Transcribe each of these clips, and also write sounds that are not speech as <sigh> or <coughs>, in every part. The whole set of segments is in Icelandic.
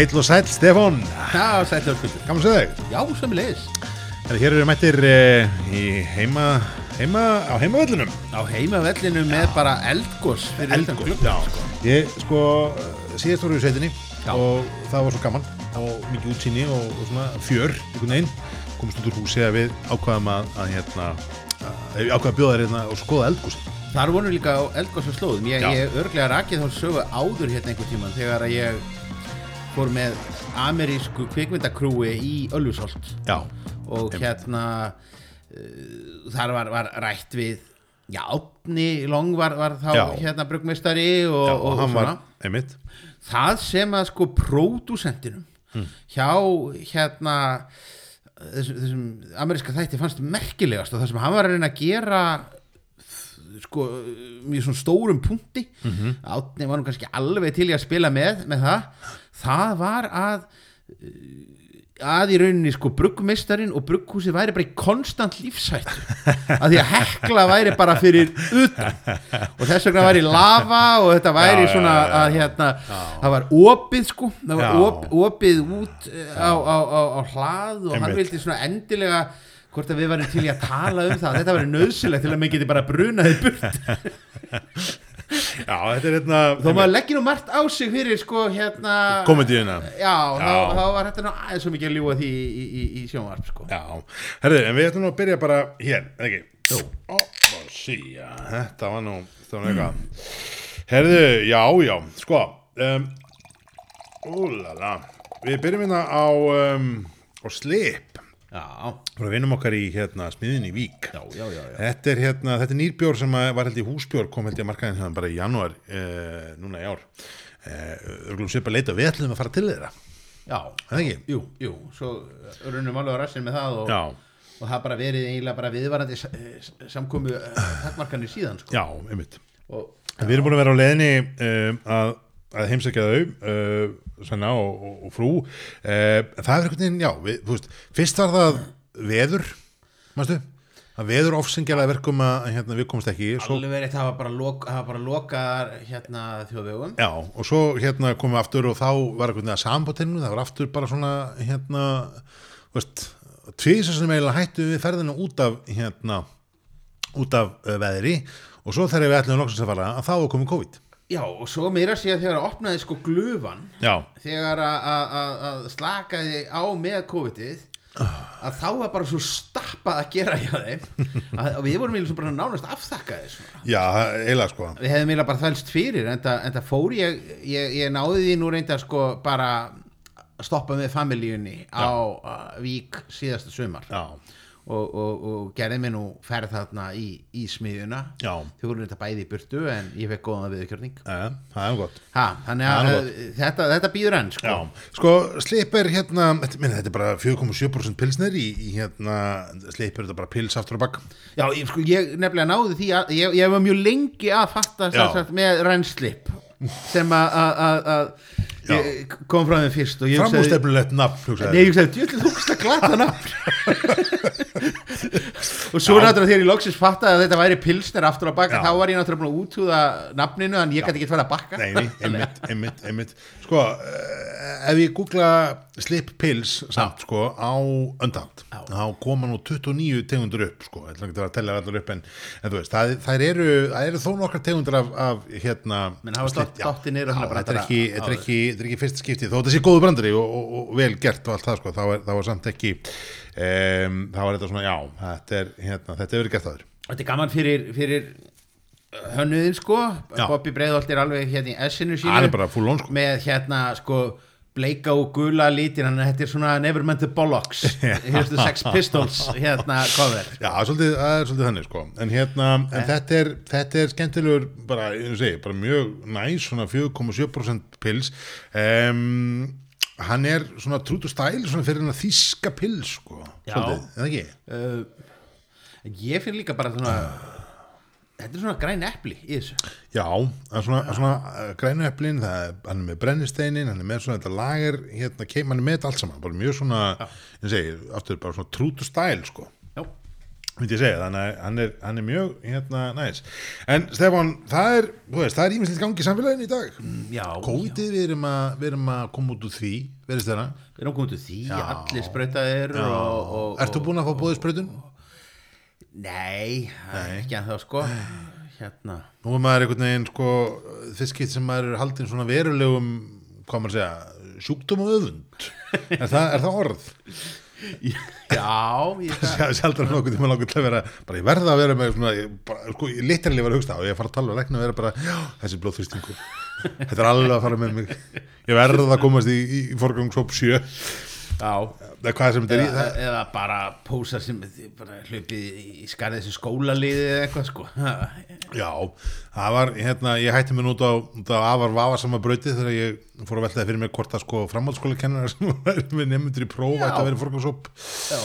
Heill og sæll, Stefán Já, sættu öllkultur. Gaman að segja þig Já, sömulegis. Herra, Hér eru mættir uh, í heima, heima á heimavellunum Á heimavellinu með bara eldgós fyrir utan glugga. Já, ég sko síðast voru í sveitinni Já. og það var svo gaman og mikið útsýni og, og svona fjör einhvern veginn komst út úr húsi að við ákvaðum að, að hérna að, við ákvaðum að bjóða þér hérna og skoða eldgús Þar voru líka á eldgósa slóðum. Ég, Já. ég örglega rakið þá sögu áður hérna einhver tíman þegar að ég fór með amerísku kvikmyndakrúi í Ölfusholt. Já, og hérna uh, þar var, var rætt við Já, Átni Long var, var þá Já. hérna bruggmeistari og, já og, og hann var einmitt. Það sem að sko pródúsentinum hjá hérna þessum, þessum ameríska þætti fannst merkilegast og það sem hann var að reyna að gera sko mjög svona stórum punkti. Átni var nú kannski alveg til í að spila með með það það var að að í rauninni sko bruggmeistarinn og brugghúsið væri bara í konstant lífshættu að því að hekla væri bara fyrir utan og þess vegna væri lava og þetta væri Já, já, svona já, já. að hérna það var opið sko það var Já. op, opið út eh, á, á, á, á hlað og hann Einmitt. vildi svona endilega hvort að við varum til í að tala um það þetta væri nöðsilegt til að mig geti bara brunaði burt <laughs> Já, þetta er hérna þó maður leggir nú margt á sig fyrir sko hérna komedíuna já, Þá, Já. þá var þetta nú aðeins svo mikið að ljúa því í, í, í sjónvarp sko Já, herðu, en við ætlum nú að byrja bara hér, eða ekki? Jú. Ó, síja, þetta var nú, þetta var nú eitthvað. Herðu, já, já, sko, um, úlala, við byrjum hérna á, um, á slip, frá vinum okkar í hérna smiðin í Vík. já, já, já. Þetta er hérna, þetta er nýrbjór sem að var held í húsbjór, kom held í að markaðin hérna bara í janúar, uh, núna í ár. Uh, svipa leita, við ætlum að fara til þeirra, já. jú, jú, svo runnum alveg á rassin með það og, og það bara verið eiginlega bara viðvarandi s- s- samkomu takkmarkanir síðan sko. já, einmitt. og Við erum búin að vera á leiðinni um, að, að heimsækja þau uh, Svenna og, og, og frú. Uh, það er einhvern veginn, já við, þú veist, fyrst var það veður mástu, að veður ofsingjalega verkum að hérna, við komast ekki svo, alveg verið það var bara, lok, það var bara lokaðar hérna þjóðvegum. Já, og svo hérna komum við aftur og þá var einhvern veginn að sambotinu það var aftur bara svona hérna, þú veist, tvísa sem eiginlega hættu við ferðina út af hérna, út af uh, veðri. Og svo þegar við ætlum loksins að fara að þá komið COVID já og svo meira sé að þegar að opnaði sko glufan Já, þegar að- að að- að slakaði á með COVID-ið að þá var bara svo stappað að gera hjá þeim að, við vorum eiginlega svo bara nánast afþakkaði svona. já, eiginlega sko. Við hefðum eiginlega bara þælst fyrir en það, fór ég, ég ég náði því nú reynda sko bara stoppa með familíunni á uh, Vík síðasta sumar. Já, og, og, og gerði mér nú ferð þarna í, í smiðuna já, þau voru þetta bæði í burtu en ég fekk góðan viðkjörning ja, það er gott. Ha, þannig að er uh, þetta, þetta býður enn sko. Sko, sleip er hérna minna, þetta er bara 4,7% pilsner í, í hérna, sleip er þetta bara pils aftur og bakk Já, ég, sko, ég nefnilega náði því að ég, ég var mjög lengi að fatta sagt, með rennslip sem að- kom frá þeim fyrst hugsaði- framústefnulegt nafn Nei, hugsaði. ég. hugsaði, djöfnir þú að glata nafn <laughs> og svo náttúrulega þegar ég loksins fattaði að þetta væri pilsner aftur á bakka, þá var ég náttúrulega búin að útúða nafninu, en ég gæti ekki fara að bakka. Nei, nei, einmitt, einmitt, einmitt. Sko, uh, ef ég googla sleip pils samt, sko, á öndand þá koma nú 29 tegundur upp, sko, ég ætla ekki að tella allar upp en, en þú veist, það, það, eru, það eru þó nokkar tegundur af, af hérna menn hafa niður Já, og þetta er ekki, þetta er ekki, þetta er ekki fyrsta skipti þó þetta sé góðu brandari og, og, og vel gert og allt það sko, þá er, þá er samt ekki um, þá er þetta svona, já þetta er, hérna, þetta er verið gert aður Þetta er gaman fyrir, fyrir hönnuðin sko. Já. Bobby Breiðholt er alveg hérna í essinu sínu. Hann er on sko. Með hérna sko bleika og gula lítin þetta er svona Nevermind the Bollocks. <laughs> Sex Pistols hérna cover. Já, svolítið, það er svolítið þannig sko. En hérna, en þetta er, þetta er skemmtilegur bara, ég segi, bara mjög næs svona 4,7% pils. Um, hann er svona true to style svona fyrir hann að þíska pils sko, svolítið, eða ekki? uh, ég finn líka bara svona þetta er svona græn epli í þessu Já, það er svona, svona uh, grænu eplin, það er, hann er með brennisteinin, hann er með svona þetta lager, hérna, keim, hann er með þetta allt saman, bara mjög svona, ég segi, aftur bara svona true to style, sko. Myndi ég segja, þannig að hann er, hann er mjög hérna næs, en Stefán það er, þú veist, það er ímislegt gangi í samfélaginu í dag, já, COVID við erum að, við erum að koma út úr því verðist þeirra, við erum komið til því, Já. allir spröytaðir og, og, Ert þú búin að fá bóðispröðun? Nei, það er ekki að það sko Hérna. Nú er maður einhvern veginn sko skipt sem maður er haldin svona verulegum hvað maður segja, sjúkdóm og öfund. Er það, er það orð? <laughs> Já, ég Sjálfur nokkuð tíma langur til að vera bara ég verða að vera með svona ég, bara, sko, ég literally var að hugsta og ég fara að tala og rekna að vera bara, já, þessi blóðþrýstingur þetta er alveg að fara með mig. Ég verða að komast í, í, forgangsóp 7 Já, eða hvað sem þetta er í eða, það, bara pósa sem bara hlupið í skarðið sem skólaliði eða eitthvað sko. <laughs> Já, það var hérna, ég hætti mér út á, út á afar vafasama brauti þegar ég fór að veltaði fyrir mig hvort að sko framhaldsskóla kennar sem <laughs> var með nefndur í próf ætti að vera Já,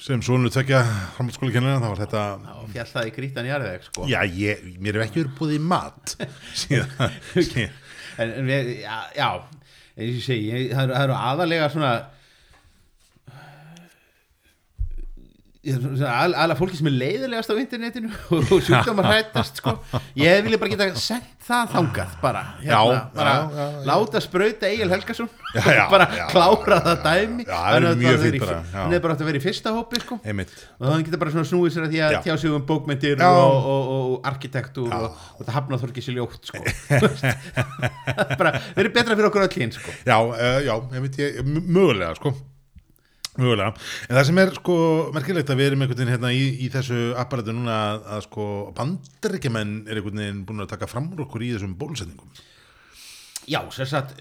sem svonu tvekja framhaldsskóla kennara þá var þetta já fjall það í grítan jarðveg sko. Já, ég, mér hef ekki verið búið í mat <laughs> síðan, En, en við, já, já ég segi, það það eru aðalega svona Ég er svona al- aðalega fólki sem er leiðilegast á internetinu <laughs> og sjúkdómar hrættast sko. ég vilja bara geta sendt það þangað bara, hérna, Já, bara já, já, láta sprauta Egil já, <laughs> bara klára það dæmi já, það er bara að vera í fyrsta hópi sko. og þannig geta bara snúið sér að því að Já. tjá sig um bókmyndir og, og, og, arkitektúr og, og það hafna þorki sér ljótt sko. <laughs> bara verið betra fyrir okkur öll hinn sko. Já, uh, já, einmitt ég, mögulega sko mögulega, en það sem er sko merkilegt að við erum einhvern veginn hérna í, í þessu apparatu núna að, að sko bandaríkjumenn er einhvern veginn búin að taka fram úr okkur í þessum bólusetningum. Já, sem sagt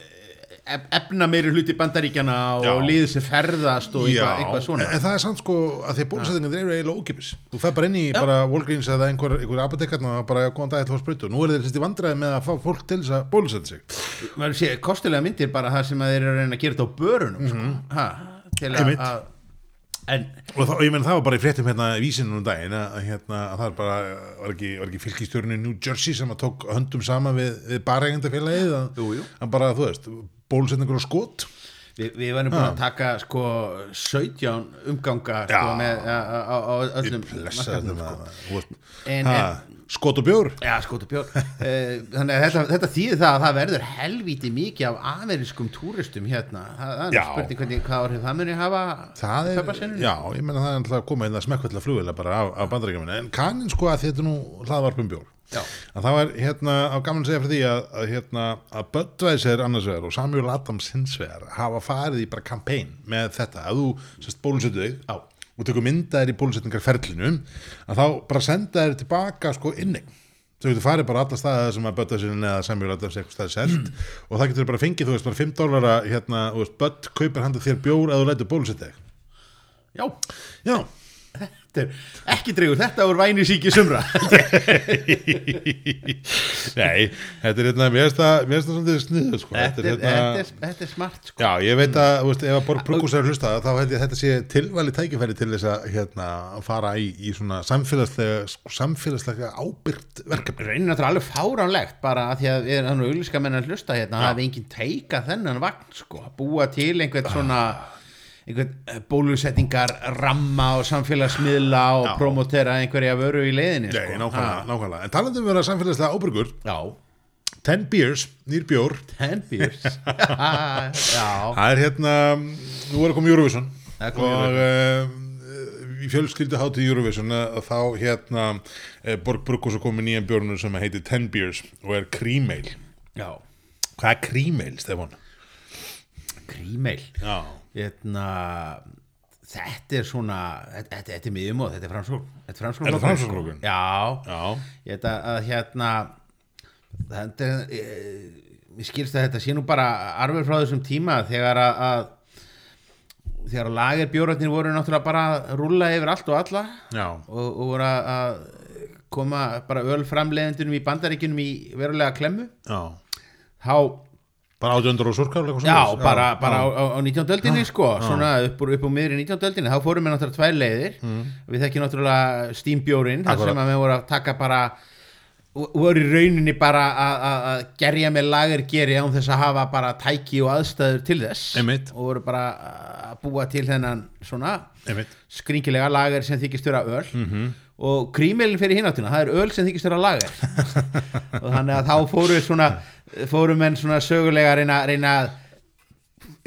ef, efna meiri hluti bandaríkjana og Já. liðið sem ferðast og eitthvað, eitthvað svona. en það er samt sko að því bólusetningar eru eiginlega ókipis þú fer bara inn í bara Walgreens eða einhver, einhver apotekarn og bara góðan dag til að sprutu nú er þeir sérst í vandræði með að fá fólk til þess að bólusetja sig. Kostilega myndir bara það sem að þeir eru að reyna að gera þetta á börunum sko. Til að, en og það, og ég menn það var bara í fréttum hérna í vísinu um daginn að, hérna að það er bara var ekki, var ekki fylgistjórinu New Jersey sem að tók höndum sama við, við barægjandafélagið að, bara þú veist bólusetningur og skot? Við, við varum búin að taka sko 17 umganga sko, Já. með, á, á, á öllum blessa markaðnum, þetta sko. En- ha, skot og bjór. Já, skot og bjór. <laughs> Eh, Þannig að þetta, þetta þýðir það að það verður helvíti mikið af amerískum túristum hérna. Það, er spurning hvernig hvað orðið það muni hafa það er, já, ég menna það er alltaf að koma inn að smekkvölda flugvila bara af, af bandarækjumina en kannin sko að þetta nú hlaðvarpum bjór. Já. að það var hérna á gaman segja fyrir því að, að hérna að Budweiser annars vegar og Samuel Adams hins vegar hafa farið í bara kampæn með þetta. Að þú sérst bólusettu þig Já. Og tekur myndaðir í bólusetningarferlinu að þá bara senda þér tilbaka sko inni. Þú getur farið bara alla staðið sem að Budweiser eða Samuel Adams eitthvað staðið selt og það getur bara fengið þú veist bara 5 dólara hérna, þú veist, Bud kaupir handa þér bjór að þú lætur bólusettu þig Já, Já, ekki dreigur þetta úr væni síki sumra <laughs> Nei, þetta er hérna, mér finnst það, það svolítið sniður, sko. þetta, er, hérna, þetta, er, þetta er smart sko. Já, ég veit að, þú veist, ef að Borg að hlusta, þá held ég að þetta sé tilvæli tækifæri til þess að, hérna, fara í, í svona samfélagslega, samfélagslega ábyrgt verkefni. Reynir náttúrulega alveg fáránlegt bara að því að við erum auðlíska menn að hlusta hérna að hafi enginn teika þennan vagn sko, að búa til einhvern svona einhvern eh, bólusetningar ramma og samfélagsmiðla og Já. promotera einhverja vöru í leiðinni Nei, sko. nákvæmlega, nákvæmlega. En talandi um að vera samfélagslega ábyrgur, Já, 10 beers, nýr bjór, ten beers <laughs> Já, það er hérna, nú er að koma Eurovision komið og uh, í fjölskyldu hátíð Eurovision að þá hérna uh, Borg Brugus er komið nýjan bjórnur sem heitir 10 beers og er krímeil. já, Hvað er krímeil, Stefán? Krímeil Já. Hérna Þetta er svona, þetta, er miðjumóð, þetta er framsókn Þetta er framsókn? Já, Já. ég veit að, að hérna þetta er eh, mér skilst að þetta sé nú bara arfur frá þessum tíma þegar að, að þegar lagerbjórarnir voru náttúrulega bara að rúlla yfir allt og alla og, og voru að, að koma bara ölframleiðendunum í bandaríkjunum í verulega klemmu Já. þá Bara átjöndur og eitthvað Já, svoleiðis? bara, bara já. á, á 19. öldinni sko, svona upp upp úr miðri 19. öldinni, þá fórum við náttúrulega tvær leiðir við þekkjum náttúrulega stýmbjórin, þar sem við vorum að taka bara voru í rauninni bara að- gerja með lagergeri án þess að hafa bara tæki og aðstæður til þess Einmitt. og voru bara að búa til þennan svona einmitt skringilega lager sem þykist vera öl Mhm. -hmm. Og grímelin fyrir hináttina það er öl sem þykist vera lager <laughs> og þannig að þá fóru svona fóru menn svona sögulega að reyna, reyna að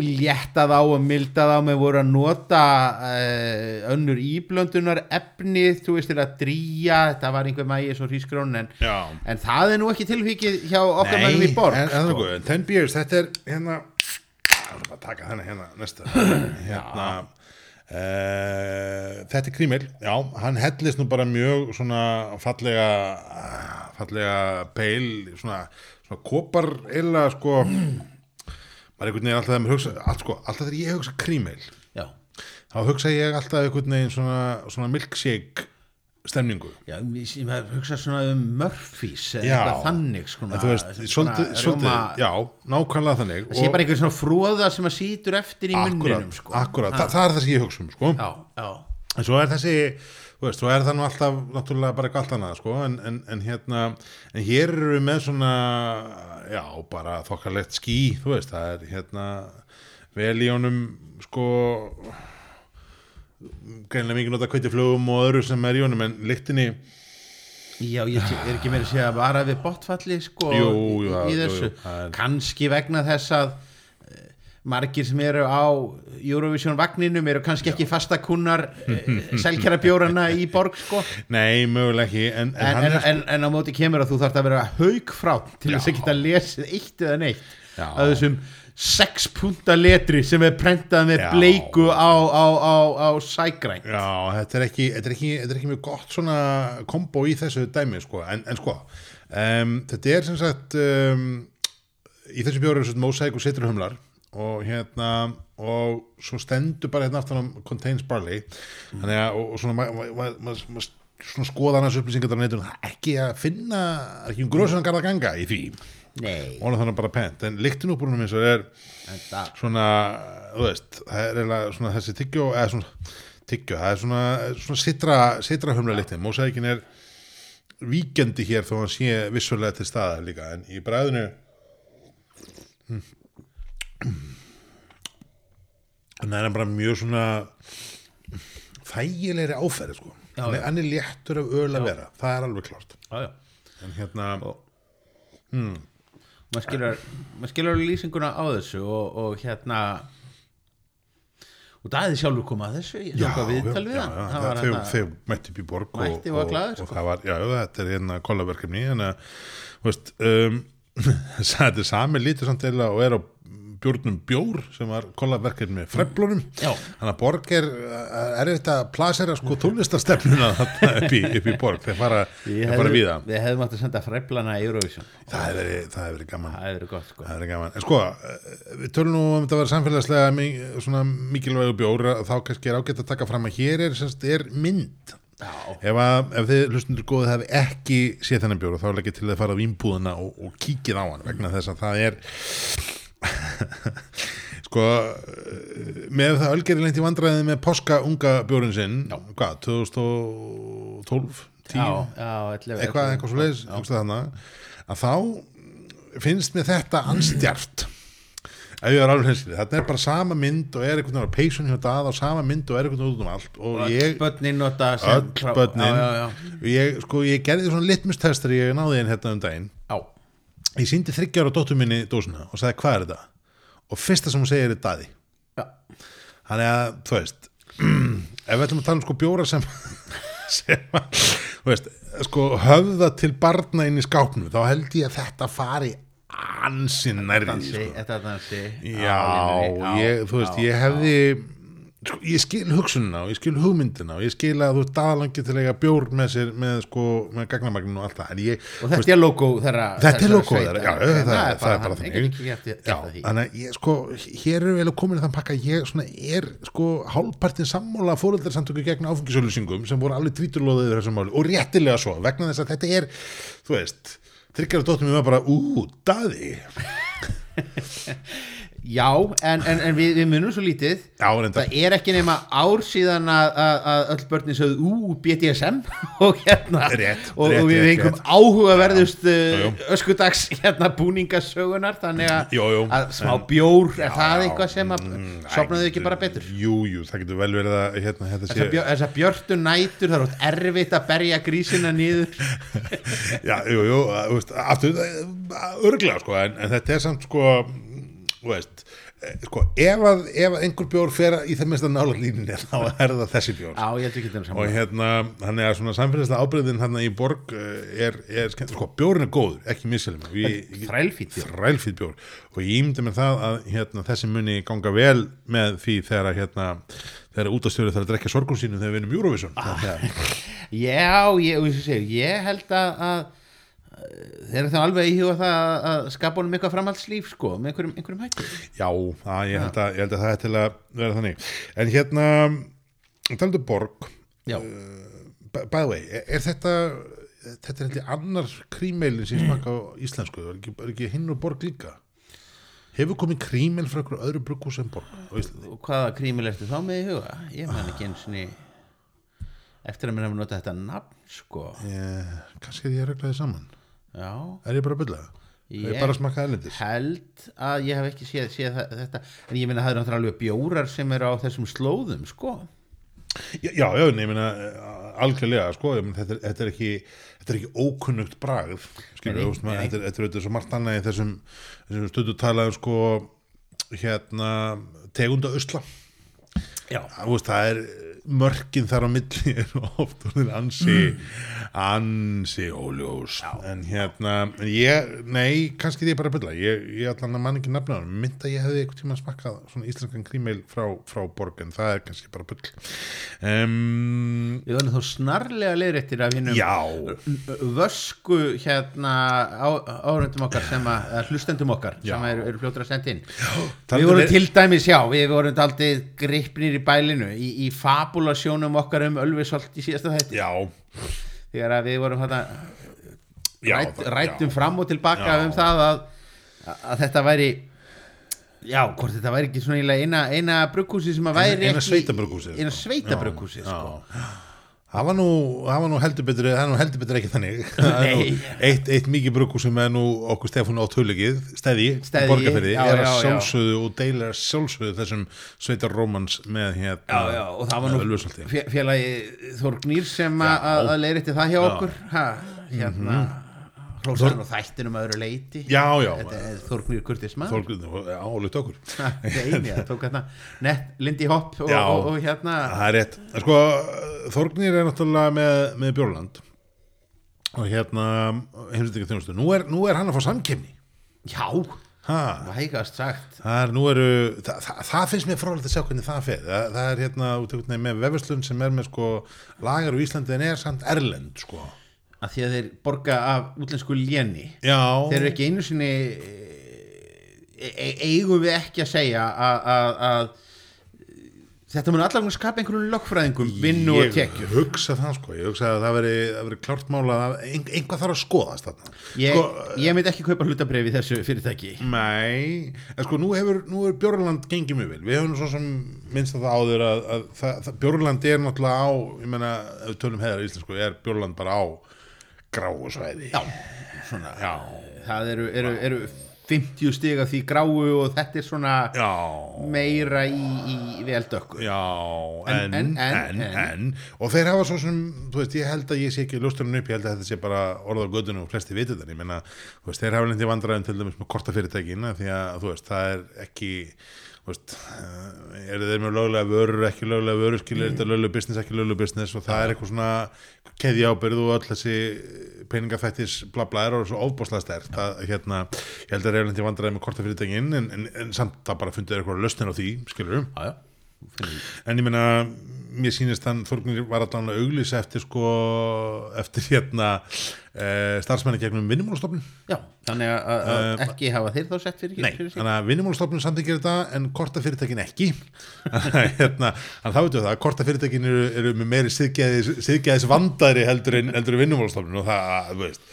létta þá og milda þá með voru að nota uh, önnur íblöndunar efni, þú veist til að drýja þetta var einhver mægi svo hrísgrón en, en það er nú ekki tilvikið hjá okkar mennum í borg en, en, sko. sko. Ten Beers, þetta er hérna Það er bara að taka þennan hérna næsta <clears throat> hérna uh, Þetta er krímil Já, hann hellist nú bara mjög svona fallega fallega peil svona, svona kopar eila sko. Maður einhvern veginn alltaf þegar hugsa allt, sko, alltaf þegar ég hugsa krímil já, þá hugsa ég alltaf einhvern veginn svona, svona milkshake stemningu já, ég hugsa svona um Murphys eða eitthvað þannig sko, þú veist, svolítið, svolítið, já, nákvæmlega þannig það sé bara einhver svona fróða sem að sítur eftir í munninum sko. akkurat, Þa, það er það sem ég hugsa um sko. já, já, en svo er þessi veist, svo er það nú alltaf náttúrulega bara eitthvað allt annað sko. en, en, en hérna en hér eru við með svona já, bara þokkalegt ský þú veist, það er hérna vel í honum sko greinlega mikið nota kveitiflugum og öðru sem er í honum en lyktinni Já, ég er ekki meira að segja að vara við botfalli sko Jú, jú, í þessu kannski vegna þess að eh, margir sem eru á Eurovision vagninum eru kannski ekki fastakunnar <laughs> selkjara bjórana í borg sko nei, mögulega ekki en, en, en, sko- en, en á móti kemur að þú þarft að vera haugfrá til þess Já. að geta lesið eitt eða neitt Já. að þessum sex punta letri sem er prentað með Já. bleiku á, á, á, á sægræn Já, þetta er ekki, þetta er ekki, þetta er ekki mjög gott svona kombo í þessu dæmi sko. en, en sko, um, þetta er sem sagt um, í þessu bjóru er svona mósæk og siturhumlar og hérna og svo stendur bara hérna aftan á contains barley þannig að og, og svona ma, ma, ma, ma, svona skoða annars upplýsingar það er ekki að finna það er ekki um grósan garða ganga í því Og þannig bara pent, en lyktin úr eins og er svona, þú veist það er eiginlega svona þessi tyggjó eða svona tyggjó, það er svona, svona sitra, sitra humla litin, mósækin er víkendi hér þó hann sé vissulega til staðar líka, en í bræðinu þannig er hann bara mjög svona þægilegri áferði sko. Já, hann er, já. hann er léttur af öl að vera. Það er alveg klart Já, en hérna, maður skilur, maður skilur lýsinguna á þessu og, og hérna og Daði sjálfur kom að þessu ég tók að viðtal við já, hann já, það þeir, hérna þeir mætti upp í borg og, Mætti og glaður, og sko. það var, já, þetta er hérna kollaverkefni en að, þú veist um, <laughs> þetta er sami lítið samt eða og er á bjórnum bjór sem var kollaverkefni með freflunum þannig að borg er er þetta plasera sko tónlistarstefnuna upp upp í borg. Þeir fara, fara við það við hefðum átt að senda fræflana í Eurovision. Það hefur verið, verið gaman. Það hefur verið gott sko. Er gaman. En sko, eh, við tölum nú um þetta að vera samfélagslega mi- svona mikilvægu bjór þá kannski er ágætt að taka fram að hér er, semst, er mynd. Ef, að, ef þið hlustundur góðið hafi ekki séð þennan bjór þá er ekki til að fara á vínbúðuna og, og kíkið á hann vegna þess að það er <laughs> sko með það Ölgeri lengt í vandræði með páska unga bjórin sinn. Hvað, 2012 10, já, já 11, eitthvað, eitthvað svo leiðis að þá finnst mér þetta anstjart ef ég er alveg hinskilið, þetta er bara sama mynd og er einhvern veginn á peysun hjá það og sama mynd og er einhvern veginn út um allt. Og Öll börnin nota öll sem frá- börnin. Já. ég, sko, ég gerði svona litmustestar ég náði einn hérna um daginn. Já. Ég síndi þryggjára dóttur minni dósina og sagði hvað er þetta og fyrsta sem hún segir er daði já. þannig að, þú veist <clears throat> ef við ætlum að tala um sko bjóra sem <laughs> sem að, þú veist sko höfða til barna inn í skápnum þá held ég að þetta fari ansinn nærði sko. já, ég, þú veist, ég hefði sko, ég skil hugsunina og ég skil hugmyndina og ég skil að þú veist daðalangi til að eiga bjór með sér með sko, með gagnamagninu og allt það. Ég, og þetta er logo þeirra Þetta er logo þeirra, já, það, það, það, er bara þannig. ég Já, þannig að ég, sko, hér eru vel að komin í þann pakka. Ég svona er, sko, hálfpartin sammála fóröldarsamtöku gegn áfengisölusingum sem voru alveg tvíturlóðið þessum máli. Og réttilega svo, vegna þess að þetta er þú veist, þryggjara dóttum mér var bara, ú, daði <laughs> Já, en, en, en við, við munum svo lítið Já. Það er ekki nema ár síðan að, að, að öll börnin sögðu ú, BDSM <laughs> og hérna Rétt, og, rétt, og við rétt. áhugaverðust jú. uh, öskudags hérna búningasögunar þannig að, Jú, jú. að smá bjór er það eitthvað sem að mm, sopnaðu æ, ekki bara betur Jú, jú, það getur vel verið að hérna, Þessar sé björ, þessa björtu nætur, það er ótt erfitt að berja grísina niður <laughs> Já, jú, jú, að, þú veist, aftur örglega, sko, en, en þetta er samt sko, veist eh, sko, ef að, ef að einhver bjór fer í það minnst að nála línunni þá er það þessi bjór Já, og saman hérna, þannig að svona samfélagslega ábreyðin hérna í borg eh, er, er sko, bjórin er góður, ekki misselum Þrælfýtt bjór. bjór og ég ímyndi mér það að hérna, þessi muni ganga vel með því þegar að hérna, þegar útastjóri þarf að drekja sorgum sínum þegar við erum Eurovision ah. <laughs> Já, ég, ég, ég held að, að þeir eru þá alveg í huga það að- skapa honum eitthvað framhaldslíf sko, með einhverjum, einhverjum hætti. Já, að, ég, held að, ég held að það er til að vera þannig. En hérna, talandi um borg Já, by the way, er, er þetta þetta er heldur annar krímeilin sem ég smakka á íslensku, er ekki, er ekki hinn og borg líka? Hefur komið krímeil frá einhverju öðru brugghús en borg á Íslandi? Og hvaða krímil ertu þá með í huga? Ég man ekki eins og eftir að mér hefur notað þetta nafn sko. Ég, kannski er ég að regla þið saman Já, er ég bara að bylla Ég- er ég bara smakka erlendis. Held að ég hef ekki séð, séð þa- þetta. En ég meina það eru náttúrulega alveg bjórar sem eru á þessum slóðum sko. Já, já, já, en ég meina eh, algjörlega, sko, ég meina, þetta, er, þetta er ekki þetta er ekki ókunnugt bragð skilur, Nei, þú veist, maður, nei. þetta, er- þetta er auðvitað svo margt annað í þessum, þessum stundu talaðum sko, hérna tegunda usla veist, það er mörkin þar á milli <laughs> er oft orðin ansi ansi óljós. En hérna, en ég nei, kannski því ég bara að bylla ég, ég allan að mann ekki nafna hann mynd að ég hefði eitthvað tíma smakkað svona íslenskan grímeil frá, frá borg en það er kannski bara byll um, við verðum þá snarlega leiðréttir af hinnum já. vösku hérna áhörundum okkar sem að, hlustendum okkar Já. sem eru, eru fljótur að senda inn. <gasps> Talandi við vorum við- til dæmis, já, við vorum aldrei gripnir í bælinu í, í fabulasjónum okkar um Ölvisholt í síðasta þætti já, þegar að við vorum já, rætt, rættum já. fram og tilbaka Já. um það að, að þetta væri já, hvort þetta væri ekki svona eina, eina brugghúsi sem að væri eina ekki eina sveitabrugghúsi Já, sko. Það var nú, nú heldur betur, er betur ekki þannig. <laughs> Eitt, eitt mikið bruggu sem er nú okkur Stefán á töluggið, stæði, já, er að já. sjálfsögðu og deilir að sjálfsögðu þessum sveitar rómans með hérna. já, já, og það var nú félagi Þórgnýr sem að- að leiðrétti það hjá Já. Okkur ha, hérna hrósaðan og þættinum öðru leiti Já, já. þetta er Þórgnýr Kurtis maður Þorgrun, já, álut okkur. <laughs> Neini, það tók hérna nett Lindy Hop og, Já. og, og hérna Það er rétt. Sko, Þorgnir er náttúrulega með, með Björland og hérna, heimsett ekki þjónustu. Nú er, nú er hann að fá samkemni. já, Ha, vægast sagt Það er, nú eru, það, það, það finnst mér frálega að sjá hvernig það feð. Það, það er hérna út veginn með vefverslun sem er með sko lagar úr Íslandi en er samt erlend sko. Að því að þeir borga af útlensku léni. Já. þeir eru ekki einu sinni e e eigum við ekki að segja að, að, að þetta mun allavega skapa einhverjum lögfræðingum vinnu og tekjur. Ég hugsa það sko, ég hugsa að það veri, veri klart mála að ein, einhvað þarf að skoðast þarna. ég, Sko, ég myndi ekki kaupa hlutabrif í þessu fyrirtæki. Nei, en sko nú hefur, nú er Björnland gengið mjög vel, við hefum svo sem minnst að það áður að, að það, Björnland er náttúrulega á, ég meina, ef við tölum heiðar í íslensku, er Björnland bara á gráu svæði. já, svona Já, það eru, eru, eru 50 stig af því gráu og þetta er svona já, meira í, í veldökku já, en, En- en, en- en, og þeir hafa svo sem, þú veist, ég held að ég sé ekki lustunum upp, ég held að þetta sé bara orða á gödunum og flesti vitur þannig, ég meina, þú veist, þeir hafa lendið vandræðum til dæmis með korta fyrirtækina því að, þú veist, það er ekki, veist, eh, eru þeir með löglega vörur, ekki löglega vörur, skilur mm. þetta löglega business, ekki löglega business og það er eitthvað svona keðja ábyrð og öll þessi peningafættis bla bla er og svo ofbáslega stert að hérna, ég held að lendið vandræðum með korta fyrirtækin en, en, en samt það bara fundið eitthvað löstin á því, skilur já Finnur- En ég meina, mér sýnist hann Þorgnir var að auglýsa eftir sko, eftir hérna e, starfsmenni gegnum vinnumálastofnun. Já, þannig að, að að ekki hafa þeir þá sett fyrir, Eh, Nei, þannig að vinnumálastofnun samþykir þetta en korta fyrirtækin ekki. <laughs> Hérna, en þá veitum við það að korta fyrirtækin eru, eru með meiri siðgæðis, siðgæðis vandari heldur en, en vinnumálastofnun og það, þú veist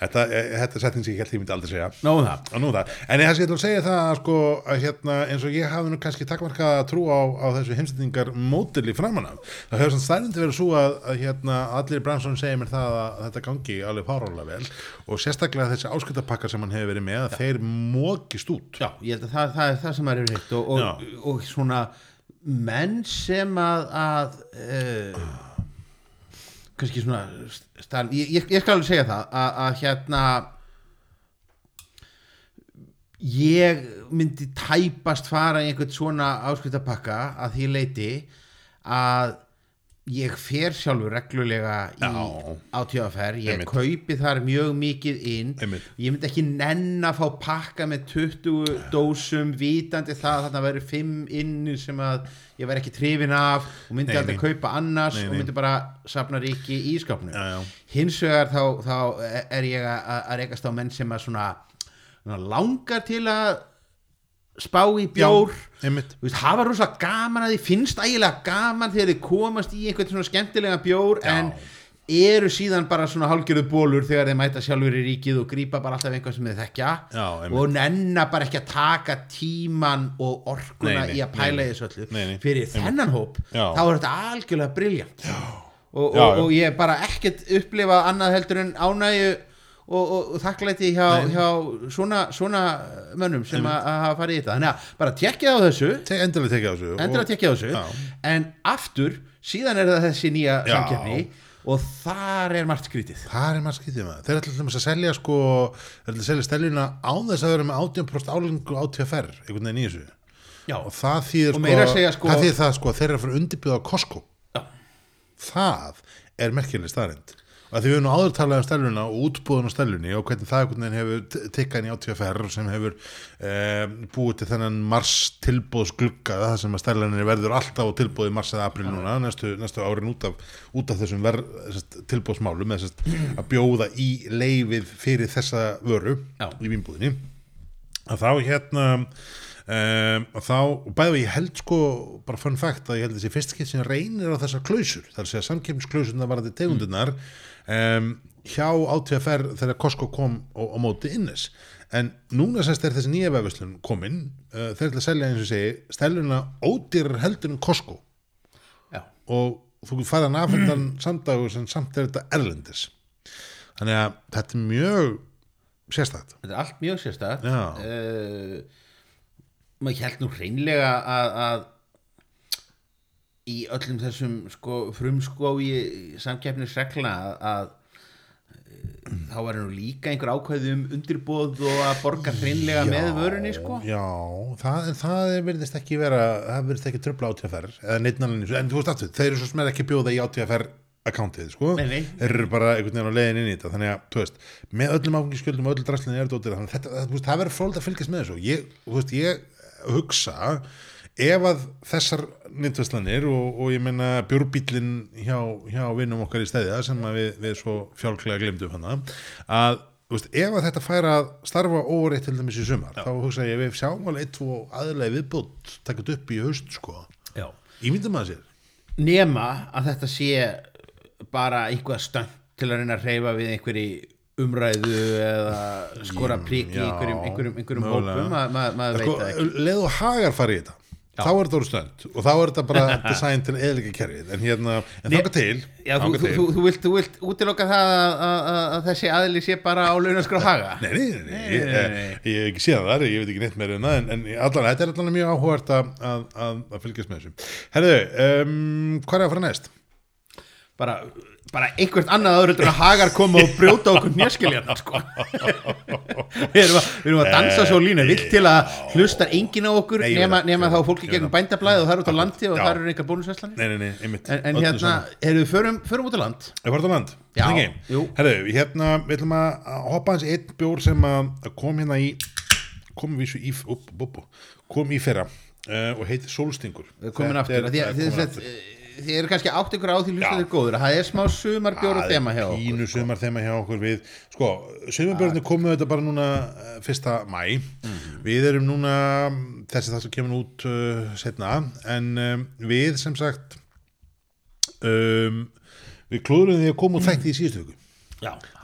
þetta, eh, þetta er setning sem ég held ég myndi aldrei segja. Nóðum það. Og nú það, en ég ætla að segja það að sko, að hérna, eins og ég hafi nú kannski takkmarka að trú á, á þessu heimsendingar mótili framan af, það hefur svona stærndi verið svo að, að hérna, allir Bransson segir mér það að þetta gangi alveg fárálega vel og sérstaklega þessi ásköldapakkar sem hann hefur verið með, að þeir mókist út. Já, ég held að það, það er það sem er hitt og, og, Já. og svona menn sem að, að uh, kannski svona stærn, ég, ég, ég skal alveg segja það að, að hérna ég myndi tæpast fara í einhvern svona áskriftapakka að því leiti að ég fer sjálfur reglulega í Já. átíðaferð, ég Einmitt. kaupi þar mjög mikið inn Einmitt. ég myndi ekki nenn að fá pakka með 20 dósum vitandi það að þarna væri 5 inni sem að ég væri ekki trifin af og myndi Nei, aldrei nei. kaupa annars Nei, og myndi bara safna ríki í já. hins vegar þá, þá er ég að, að rekast á menn sem að svona, svona langar til að spá í bjór. veist, hafa rosa gaman að því finnst ægilega gaman þegar þið komast í einhvern svona skemmtilega bjór Já. en eru síðan bara svona hálgjörðu bólur þegar þeir mæta sjálfur í ríkið og grípa bara alltaf einhvern sem þeir þekkja. Já, og nenna bara ekki að taka tíman og orkuna Nei, nei, í að pæla þessu öllu. Nei, fyrir þennan hóp Já. þá er þetta algjörlega briljant og, og, og ég hef bara ekkert upplifað annað heldur en ánægju og, og, og þakklæti hjá, hjá svona, svona mönnum sem að hafa farið í þetta þannig að bara tjekkið á þessu Te- endilega tekið á þessu og- tekja á þessu en aftur, síðan er það þessi nýja Já. samkeppni og þar er margt skrítið Það er maður skytið með. Þeir ætla að selja sko, þeir ætla að selja steljuna án þess að vera með 18% álengu á TFR, einhvern veginn í þessu. Já, Og það þýðir sko, sko- það þýðir það sko þeir eru að fara undirbjöða Costco. Já. Það er merkileg staðrind. Að því við erum áður talað um steljuna og útbúðun á steljunni og hvernig það einhvern veginn hefur t- tikkað inn í ATFR sem hefur eh, búið til þennan mars tilbúðsglugga það sem að steljanir verður alltaf á tilbúði mars eða april núna næstu, næstu árin út af, út af þessum ver, sest, tilbúðsmálum sest, að bjóða í leifið fyrir þessa vöru Já. í vínbúðinni að þá hérna um, að þá, og bæði ég held sko bara fun fact að ég held þessi fyrst skipt sem reynir á þessar klausur, þar að segja samkemmisklausur varandi tegundunar um, hjá átíðaferð þegar Costco kom og móti innes. En núna sérst er þessi nýja vefverslun komin, uh, þeir ætla að selja eins og segi steluna ódýrar heldur en Costco. Já, og þú færði hann <clears throat> afhendan samdagur sem samt er þetta erlendis. Þannig að þetta er mjög sérstætt þetta er allt mjög sérstætt uh, maður held nú hreinlega að, að í öllum þessum sko, frumskói samkeppnisregla að, að eh, þá er nú líka einhver ákvæði um undirbóð og að borga hreinlega með vörunni sko. Já, það, það verðist ekki vera það verðist ekki tröfla annað, en þú veist aftur, þeir eru svo sem er ekki að bjóða í átíðaferð akkantið, sko. Þeir eru bara einhvern veginn á leiðin inn í þetta þannig að, þú veist, með öllum áfengiskjöldum og öll draslinni er þetta ódýra, þannig að þetta, það, verður fróld að fylgjast með þessu, ég, þú veist, ég hugsa, ef að þessar nýttvæslanir og, og ég meina bjórbílin hjá, hjá vinnum okkar í stæðja sem við, við svo fjálklega glemdum hana, að veist, ef að þetta fær að starfa óreitt til dæmis í sumar, þá hugsa ég við sjáum alveg eitt og aðlega viðbútt takkt upp í haust, sko. Já. Ímyndum að sér. Nema að þetta sé bara einhvað stönd til að reyna að reyfa við einhverji umræðu eða skora prik í Já, einhverjum, einhverjum, einhverjum hópum Ma- ma- maður sko, veit það ekki. leið og hagar fari í þetta þá er þetta orðið stönd og þá er þetta bara <laughs> design til eðlika kerfið en hérna, en þáka til Já, þú, til- þú, þú, vilt, þú vilt útiloka það að, að, að, að þessi aðli sé bara á launaskrá haga? Nei, nei, nei, nei, Nei, nei, ég, ég hef ekki séð þar, ég veit ekki neitt meira en það, en, en allan, þetta er allan mjög áhugart að, að, að, að fylgjast með þessu. Herðu, um, hvað er að fara næst? bara, bara einhvert annað aður en að hagar koma og brjóta okkur njöskiljarna sko. <laughs> við, erum að, við erum að dansa svo lína vill til að hlustar enginn á okkur Nei, nema, nema þá fólki gegnum bændablaði og það er út á landi og það eru einhver einmitt. en, en hérna, erum við förum, förum út á land. Er farið á land? Er. Herðu, hérna, við ætlum að hoppa hans einn bjór sem kom hérna í, kom vísu í, upp, upp, upp, kom í fyrra uh, og heitir Solstingur. Við komin aftur. því, að, þið eru kannski átt ykkur á því Já. hlustaður góður að það er smá sumarbjór og þema hjá okkur pínu sumar þema hjá okkur við sko, sumarbjörnir komu þetta bara núna eh, fyrsta mæ Mhm. við erum núna þessi það sem kemur út uh, setna en um, við sem sagt um, við klúðurum því að koma út þætti í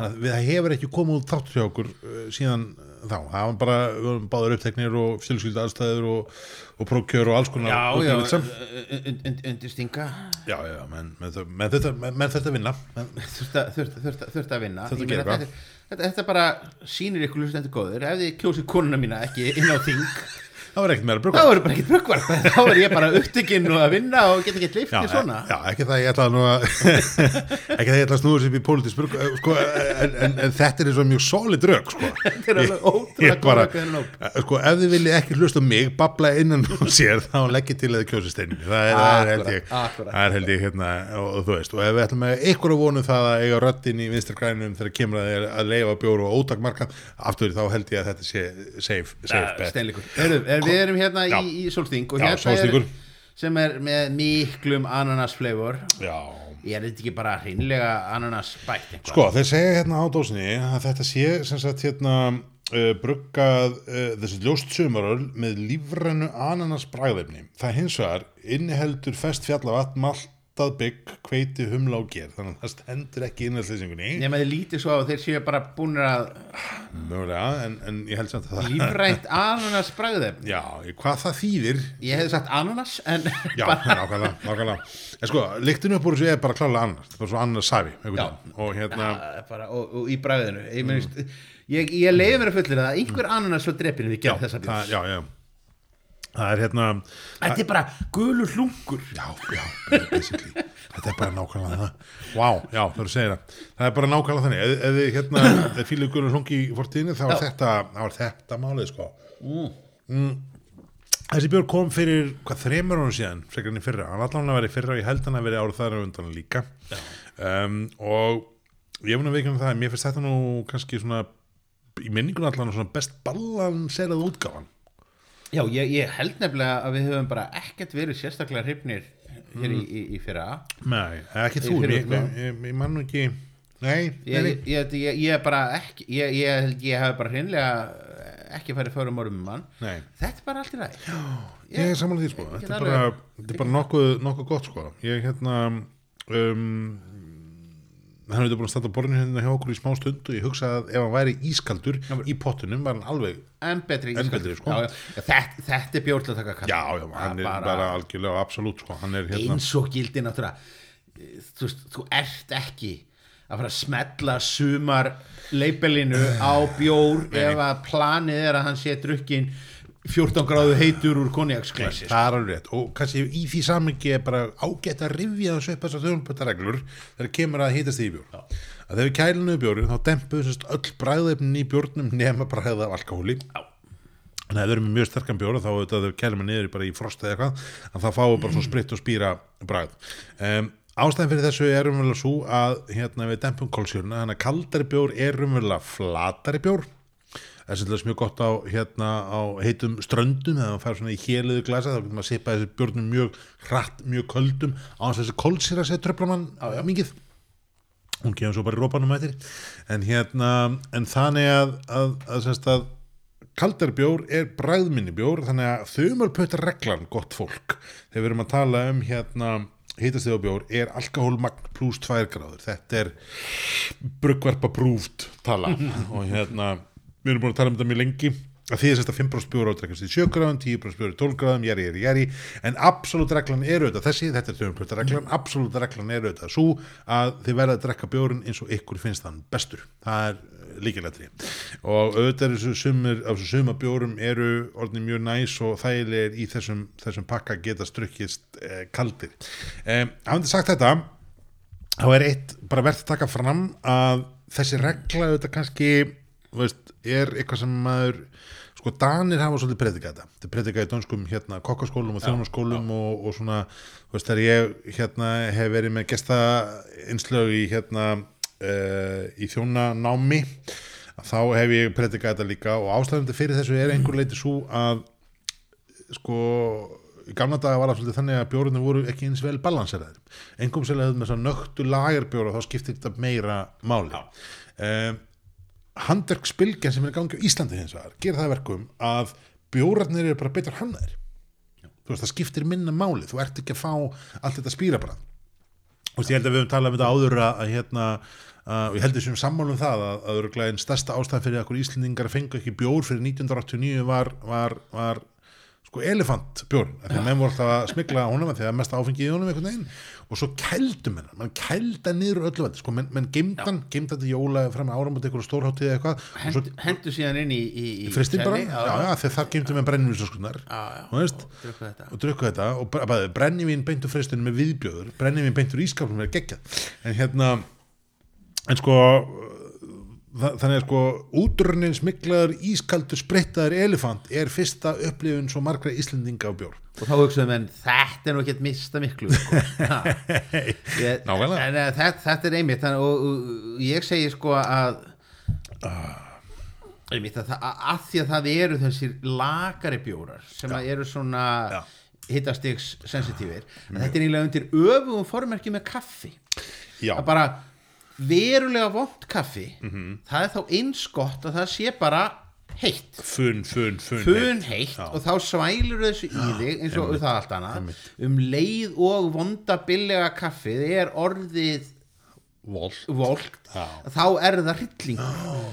að við- það hefur ekki komið út þáttur hjá okkur uh, síðan þá, það var bara við varum báður uppteknir og fjölskyldu aðstæður og, og prókjör og alls konar já, já undir stinga já, já, menn, vinna. þurft að, þurft, vinna. Þurft að gera þetta, þetta, þetta bara sýnir ykkur hlustendur góður ef þið kjósið konuna mína ekki inn á þing það var ekkert meira þá brugga er bara ekkert brugvar <laughs> þá er ég bara upptekinn og að vinna og get ekki Já, liftið svona. já, ekki það ég ætlaði nú að <laughs> ekki það ég ætlaði að sér upp í pólitísk brugg sko, en, en, en þetta er eins og mjög solid rök sko. <laughs> Þetta er alveg ótrúlega rök, þennan hóp. sko, ef þið viljið ekki hlusta mig babla innan og sér þá leggið til að þið kjósi steinni það er, það er held ég, það er held ég hérna, og, þú veist, og ef við ætlum að ykkur að vonu það að eiga röddin í vinstri grænum þegar kemur að, að leifa bjóru og ótakmarkan aftur þá held ég að þetta sé safe, safe bet. Steinleikur Er, Við erum hérna Já. í, í Solsting og hérna er sem er með miklum ananasflavor Já, Ég er þetta ekki bara hreinlega ananas bætt eitthvað Sko, þeir segja hérna á dósinni að þetta sé sem sagt hérna uh, bruggað uh, þessi ljóst sumaröl með lífrænu ananas bragðefni. Það hins vegar inniheldur fest fjallavatn, maltað bygg, kveiti, humla og ger. Þannig að það stendur ekki. Nefn að þið lítið svo að þeir séu bara búinir að Mögulega, en, en ég held samt að það... lífrænt ananas bragðefni Já, hvað það þýðir Ég hefði sagt ananas en <laughs> Já, nákvæmlega, nákvæmlega En sko, líktinu upp úr þessu er bara klálega annars Það er svo annars safi Já. Og hérna, Já, bara, og, og í bragðinu Ég, mm. ég, ég leiði mér að fullir það einhver ananas svo drepinu við já, gerð þessa það, björns já, já Það er hérna Þetta er bara gulur hlungur Já, já, basically. Þetta er bara nákvæmlega það. Vá, já, það segir það. Er bara nákvæmlega þannig. Ef, ef þið hérna, fílið gulur hlungi í fortíðinu þá er þetta, er þetta málið sko. Mm. Þessi björn kom fyrir hvað þreymur árum síðan, frekar enn í fyrra. Hann allan að vera í fyrra og ég held hann að vera árið þar á undan líka. Um, og ég mun að veikja um það mér finnst þetta nú kannski svona í minningun allan svona best balanserað útgáfan Já, ég, ég held nefnilega að við höfum bara ekkert verið sérstaklega hrifnir hér í, í, í fyrra. Nei, ekki þú, ég, ég, ég, ég man nú ekki. Nei, ég, nei, ég, er bara ekki ég, ég held ég hef bara hreinlega ekki farið fórum orðum um mann nei. Þetta er bara allt í ræð Ég er samanlega því sko, þetta er bara, þetta er bara nokkuð, nokkuð gott sko. Ég hérna um, hann hefði búin að standa á borðinu hérna hjá okkur í smá stund og ég hugsa að ef hann væri ískaldur í pottunum var hann alveg en betri, En betri, sko. já, já, já, þetta, þetta er bjórn til að taka kall Já, já, hann er bara algjörlega absolutt sko, hann er hérna eins og gildi náttúrulega þú, veist, þú ert ekki að fara að smetla sumar leipelinu á bjór ef að planið er að hann sé drukkin 14 gráðu heitur úr konjaksklasi Það er alveg rétt. Og kannski í því samingi er bara ágætt að rifja þessu upp þessar þjónupötareglur þegar kemur að hýtast í bjór að þegar við kælinu bjórin þá dempuðu sérst öll bræðefnin í bjórnum nema bræða af alkohóli. Já. en ef þau eru með mjög sterkan bjór þá auðvitað kælum við niður bara í frost eða eitthvað þá fáum við bara svo spritt og spýra bræð um, ástæðan fyrir þessu er umverulega svo að hérna við það er svolítið mjög gott á, hérna, á heitum ströndum þegar maður fær svona í héliðu glasa þá getur maður að sippa þessi bjórnum mjög hratt, mjög köldum á að þessi kólsýra sér tröfla mann mingið hún kemur svo bara í rópanum eftir. En hérna, en þannig að að, að, að, að kaldari bjór er bræðminni bjór þannig að þumulpötta reglan gott fólk þegar við erum að tala um hérna hitastíð á bjór er alkohólmagn pluss 2 gráður. Þetta er bruggvarpa prúft tala. <laughs> Og hérna við erum búin að tala um þetta mjög lengi. Að því þess að 5% bjór á drekkast í 7 gráðum 10% bjór í 12 gráðum, jæri, jæri, jæri en absolutt reglan er auðvitað þessi þetta er þumulpötta reglan, absolutt reglan er auðvitað svo að þið verða að drekka bjórin eins og ykkur finnst þann bestur. Það er líkilegri og auðvitað þessu sumur af þessu suma bjórum eru orðin mjög næs og þægilegir í þessum, þessum pakka geta strukkist eh, kaldir. Eh, hafandi sagt þetta þá er eitt bara verðt að taka fram að þessi regla auðvitað kannski veist, er eitthvað sem maður sko Danir hafa svolítið predikað þetta. Þetta predikað í dönskum hérna kokkaskólum og þjónaskólum og, og svona veist, þegar ég hérna hef verið með gesta einslög í hérna uh, í þjónanámi þá hef ég predikað þetta líka og ástæðum fyrir þessu er einhver leiti svo að sko í gamla daga var það svolítið þannig að bjórinu voru ekki eins vel balanseraðir engum hefði með svona nögtu lagerbjóra þá skiptir þetta meira máli. Um, handverksbylgjan sem er í gangi á Íslandi hins vegar gerir það að verkum að bjórarnir eru bara betur hannaðir. Þú veist það skiptir minna máli. Þú ert ekki að fá allt þetta spýrabrað og ég held að við höfum talað um þetta áður að, að hérna Uh, og ég held þessum sammálum það að, að örgulega einn stærsta ástæð fyrir að okkur Íslendingar fengu ekki bjór fyrir 1989 var, var, var sko elefantbjór því að menn voru alltaf að smikla honum því að mest áfengi í honum einhvern veginn og svo kældum hennar, mann kælda niður öllu veldi, sko, menn, menn geimdan geimdan til jóla fram með áramönd eitthvað stórháttið eða eitthvað. Og svo Hend, hendur síðan inn í, í, í fristin bara, já, já, þegar við brennivínsaskunar já, já, og og drukku þetta. Og og brennivín beintur fristinu með viðbjöður brennivín beintur ískapnum er geggjað. En hérna en sko þannig að sko útrunnin smiklaður ískaldur sprittaður elefant er fyrsta upplifun svo margra Íslendinga á bjór. Og þá hugsaðum en þetta er nú ekki mista miklu sko. <laughs> Ég- Nákvæmlega. en, eh, þetta, þetta er einmitt þannig, og, og ég segi sko að einmitt að, að, að því að það eru þessir lagari bjórar sem að eru svona Já. hittastigs sensitífir að þetta er eiginlega undir öfugum formerki með kaffi. Já, að bara verulega vond kaffi Mhm. það er þá eins gott að það sé bara heitt fun, fun, fun fun heitt Já. og þá svælur þessu í þig eins og það allt annað einmitt. um leið og vonda billega kaffið er orðið volkt Já. þá er það hrylling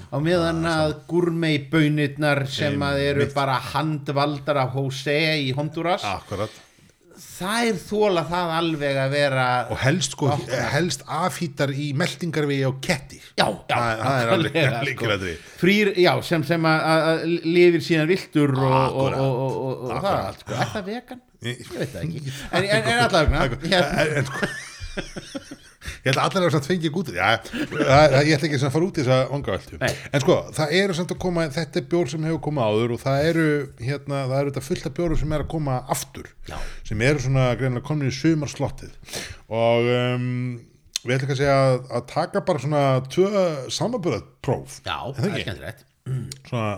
á meðan að gurmei bönirnar sem að eru bara handvaldar af Jose í Honduras Akkurat þær þóla það alveg að vera og helst sko, helst afhýtar í meldingarvegi á ketti já, já, Það- það er alveg- <laughs> lykilatriði. frýr, já, sem, sem að, lifir síðan viltur og, og, og, og, og, og það er allt sko. er það vegan? Ég- veit það ekki. En, en, en allavegna en sko <laughs> ég held að allir er samt fengið gútið. Ég ætla ekki að fara út í þessa vangaveltu en sko, það eru samt að koma þetta er bjór sem hefur komið áður og það eru hérna, það eru þetta fullt af bjórum sem er að koma aftur, Já. sem eru svona greinlega komin í sumarslottið. Og um, við ætlum ekki að segja að, að taka bara svona tvö samanbörðapróf já, það er ekki? skemmtilegt. Svona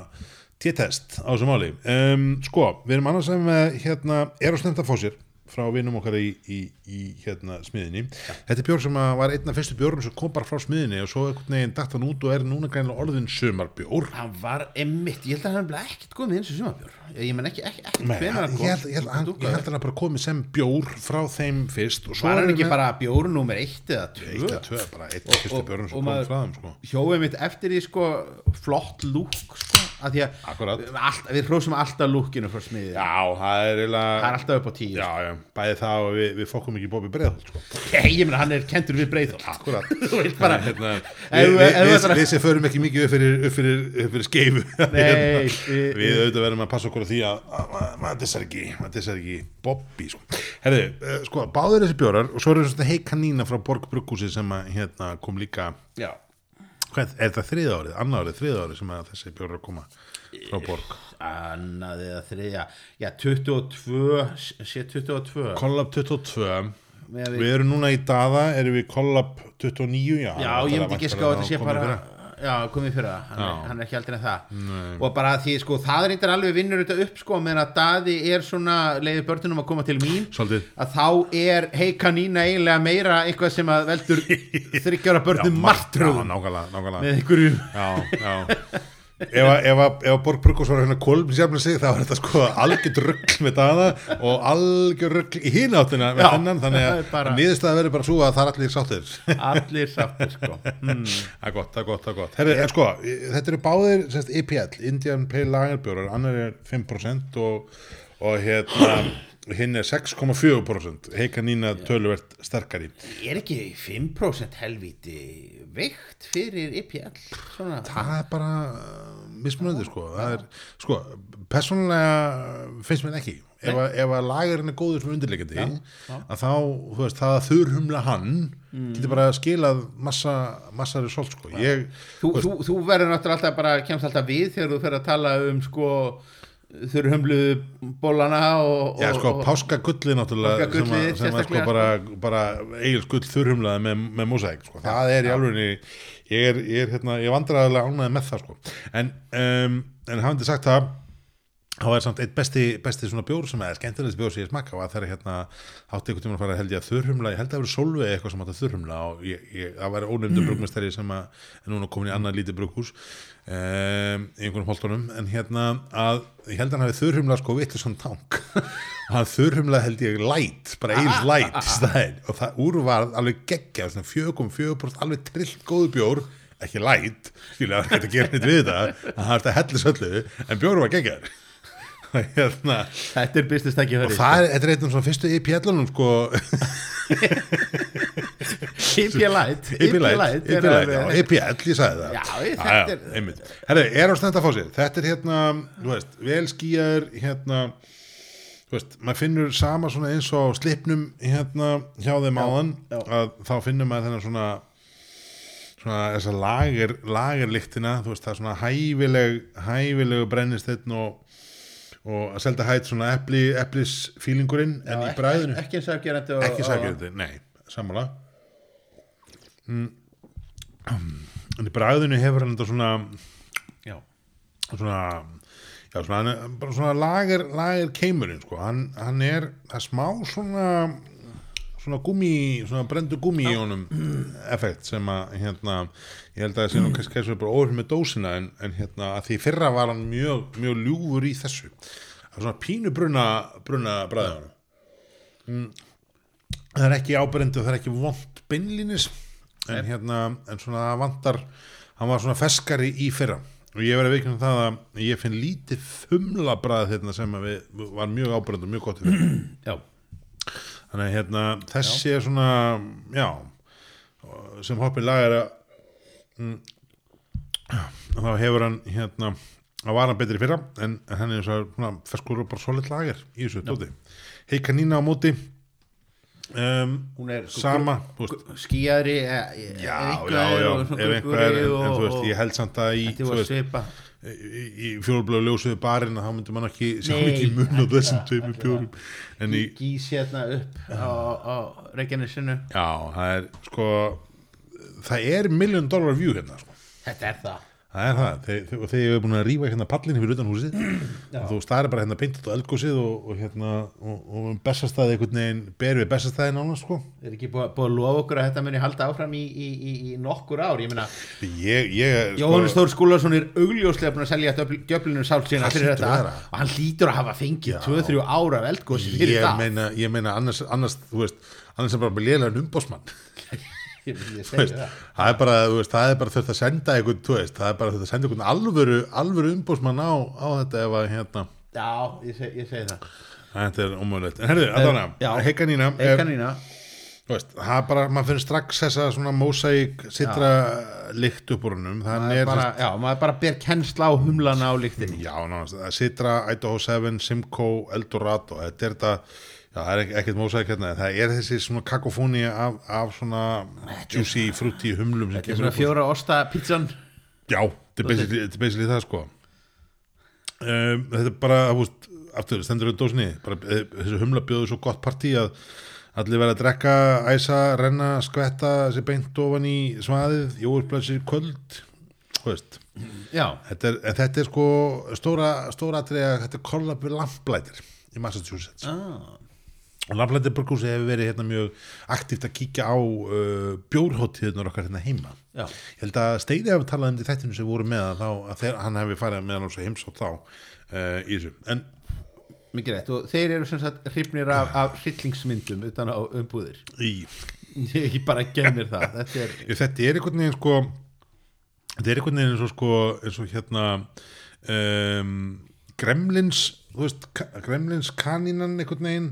T-test á þessu máli. Um, sko, við erum annars sem með hérna, er að snemta fósir frá vinum okkar í, í, í hérna smiðinni þetta er bjór sem var einn af fyrstu bjórnum sem kom bara frá smiðinni og svo einhvern veginn datt hann út og er núna greinlega orðin sumarbjór. Hann var emmitt, ég held að hann hefði ekkert komið eins og sumabjór ég menn ekki, ekki, ekki hvenær hann ég kom. held, ég, held, hann, að hann bara komið sem bjór frá þeim fyrst var hann ekki bara bjór nummer eitt eða eitt tvö eða tvö, bara eitt fyrstu og- bjórnum og sem kom frá þeim sko. hjóið mitt eftir því sko flott lúk sko að því að allt, við hrósum alltaf lúkinu frá smiðið já, það er eiginlega það er alltaf upp á tíu já, já, bæði það og við, við fokkum ekki Bobby Breiðholt sko. <laughs> Nei, ég meina hann er kentur við breyðhóll Akkurat. <laughs> Bara- hérna, við, við, við, sem förum ekki mikið upp fyrir, upp fyrir, upp fyrir skeifu. <laughs> Nei, Hérna, við- Við auðvitað verðum að passa okkur á því að að- að- maður dissar ekki maður dissar ekki Bobby sko. Herðu, uh, sko, báður þessi bjórar og svo er þetta hei kanína frá Borg Bruggúsi sem að, hérna, kom líka já hvað, er þetta þriða árið, annað árið, þriða árið sem að þessi bjórar koma frá Borg. Annað eða þriðja. Já 22 sé 22 Collab 22 Með við- Við erum núna í daða, erum við Collab 29 Já, já ég myndi ekki sko að þetta sé bara. Já komið fyrir það hann, hann er ekki aldrei en það. Og bara því sko það eitthvað alveg vinnur þetta upp sko meðan að daði er svona leiði börnunum að koma til mín Svolítið. að þá er hei kanína eiginlega meira eitthvað sem að veldur <laughs> þryggjára börnum nákvæmlega. Með einhverju Já, já <laughs> Ef að, Borg Bruggús var hérna kolm sjafna sig þá var þetta sko algjörð rugg með daða og algjörð rugg í hináttina með Já, þennan þannig að niðurstaða verður bara svo að það er allir sáttir. Allir sáttir sko. Hmm. <laughs> Það er gott, það er gott, það er gott. Herri, en sko, þetta eru báðir semst, IPL, Indian Pale Lager bjórar annar er 5% og, og hérna <clears throat> hinn er 6,4% heika nýna töluvert sterkari. Er ekki 5% helvíti veikt fyrir IPL svona. Það er bara uh, mismunandi sko, er, sko persónulega finnst mér ekki. Ef að, ef að lagarinn er góður sem undirleikandi já. að þá, þú veist, það að þurrhumla hann getur bara skilað massa, massa result sko, ég þú, þú, þú verður náttúrulega alltaf bara kemst alltaf við þegar þú fer að tala um sko þurru hömluðu bólana og, Já, sko, og, páskagullið náttúrulega sem, Páskagullið, að, sem að sko sérstaklega. bara, bara eigil skull þurrhumlaði með, með mosaik sko. það er í alveg ég er, ég er, hérna, ég er vandræðilega ánæði með það sko. en, um, en hafandi sagt það það var samt eitt besti, besti svona bjór sem er skemmtilegst bjór sem ég smakka og það er hérna átti einhvern tímann að fara held ég að þurrhumla. Ég held að það verið solveig eitthvað sem átti að þurrhumla og ég, ég, það var ónefndur brugmestari sem að núna komin í annað lítið brughús um, í einhvern holtunum. En hérna að ég held að hann hafi þurrhumla sko vittu svona tank. <laughs> Hann þurrhumla held ég light bara eins <laughs> light í staðinn. Og það úr var alveg geggja svona fjögum fjögum alveg trillt góðu bjór ekki light, skilja, það er ekki að gera neitt við þetta að það er að hellis öllu en bjóru var geggjar <laughs> hérna, Þetta er business tæki og það er, þetta er einn af svona fyrstu IPL-unum sko, Hippie Light IPL, IPL, já, IPL, ég sagði það. Já, þetta er-. Herri, er á stend að fá sér. Þetta er hérna, þú veist, vel skýjar hérna, þú veist maður finnur sama svona eins og slipnum hérna hjá þeim áðan að þá finnur maður þennan svona svona þessa lager lagerlyktina, þú veist, það er svona hæfileg hæfilegu brennisteinn og og að selda hætt svona epli, eplisfílingurinn en í bræðinu Ekki og ekki sækjandi, nei, sammála. Mm. en í bræðinu hefur hann þetta svona Já, svona já, svona, bara svona lager, lager keimurinn, sko, hann, hann er það smá svona svona gummi, svona brendu gummi í honum effekt sem að hérna, ég held að það sé nú kannski kannski bara óhrif með dósina en, en hérna að því fyrra var hann mjög, mjög ljúfur í þessu það er svona pínu bruna, bruna bræði honum mm. það er ekki ábrendu það er ekki vond beinlínis en hérna, en svona það vantar hann var svona feskari í fyrra. Og ég verið veiknum það að ég finn lítið þumla bræð hérna sem að við, var mjög ábrendu, mjög gott já, þannig að hérna, þessi er svona já sem hoppin lagar mm, þá hefur hann hérna að var hann betri fyrra en, hann er svona ferskur og bara solid lager í þessu tóti hei kanína á móti um, hún er sama þú veist, skýjaðri já, já, já, ef einhver en, en þú veist, ég held samt að í, Þetta var svipa í, fjólblöðu ljósuðu barinn þá myndi mann ekki sjá ekki mun á þessum tveimur bjórum en í, Gís hérna upp á, á Reykjanesinu. Já, það er sko það er million dollar view hérna. Sko. Þetta er það það er það, þegar ég hef búin að rífa hérna pallin fyrir utan húsið. Og þú staðir bara hérna beint á eldgósið og, og hérna, og, og um bestastæði einhvern veginn, ber við bestastæði nána sko. Er ekki búið, búið að lofa okkur að þetta muni halda áfram í, í, í, í nokkur ár? Ég meina, er, Jóhannes Þór Skúlason er augljóslega búin að selja djöflinu sált sína fyrir þetta. og hann hlýtur að hafa fengið 2-3 ára af eldgósi fyrir ég það. meina, ég meina annars, annars, þú veist annars er bara með lélega umbósmann <laughs> Veist, það. er bara, veist, það er bara þurft að senda einhvern, veist, það er bara þurft að senda einhvern alvöru, alvöru umbósmann á, á þetta ef að, hérna, Já, ég segi, ég segi það. Þetta er ómögulegt. En herðu, allavega, já. heikanína er, Eikanína þú veist, það er bara, maður finnir strax þessa svona mósæk sitra lykt upp úr húnum, þannig er bara, Já, maður bara ber kennsla á humlana á líktinni já, er Citra, Idaho 7, Simcoe, Eldorado. Þetta er þetta, já, það er ekkert mósæk hérna, það er þessi svona kakofóni af, af svona juicy, fruity humlum Þetta er svona fjóra osta pizzan. Já, þetta er basically, það sko. Um, Þetta er bara, veist, aftur, stendur auðvitað bara eh, þessu humla bjóðu svo gott partí að allir verða að drekka, æsa, renna, skvetta þessi beint ofan í svaðið veist, Já, þetta er, en þetta er sko stóra, stóra atriða, þetta er kollab við lamplætir í Massachusetts. Ah, og lamplætir burgúsi hefur verið hérna mjög aktíft að kíkja á uh, bjórhóttíðunar okkar hérna heima. Já. Ég held að Steini hafi talað um þættinu sem voru með að þá, að þeir, hann hefði farið með hann og heimsótt þá uh, í þessu. En Mikið rétt. Og þeir eru sem sagt hrifnir af, af hryllingsmyndum utan á umbúðir. Í, Ég bara gef mér það. Þetta er, þetta er einhvern veginn sko, þetta er einhvern veginn eins og sko, eins og hérna um, Gremlins, veist, Gremlins kanínan einhvern veginn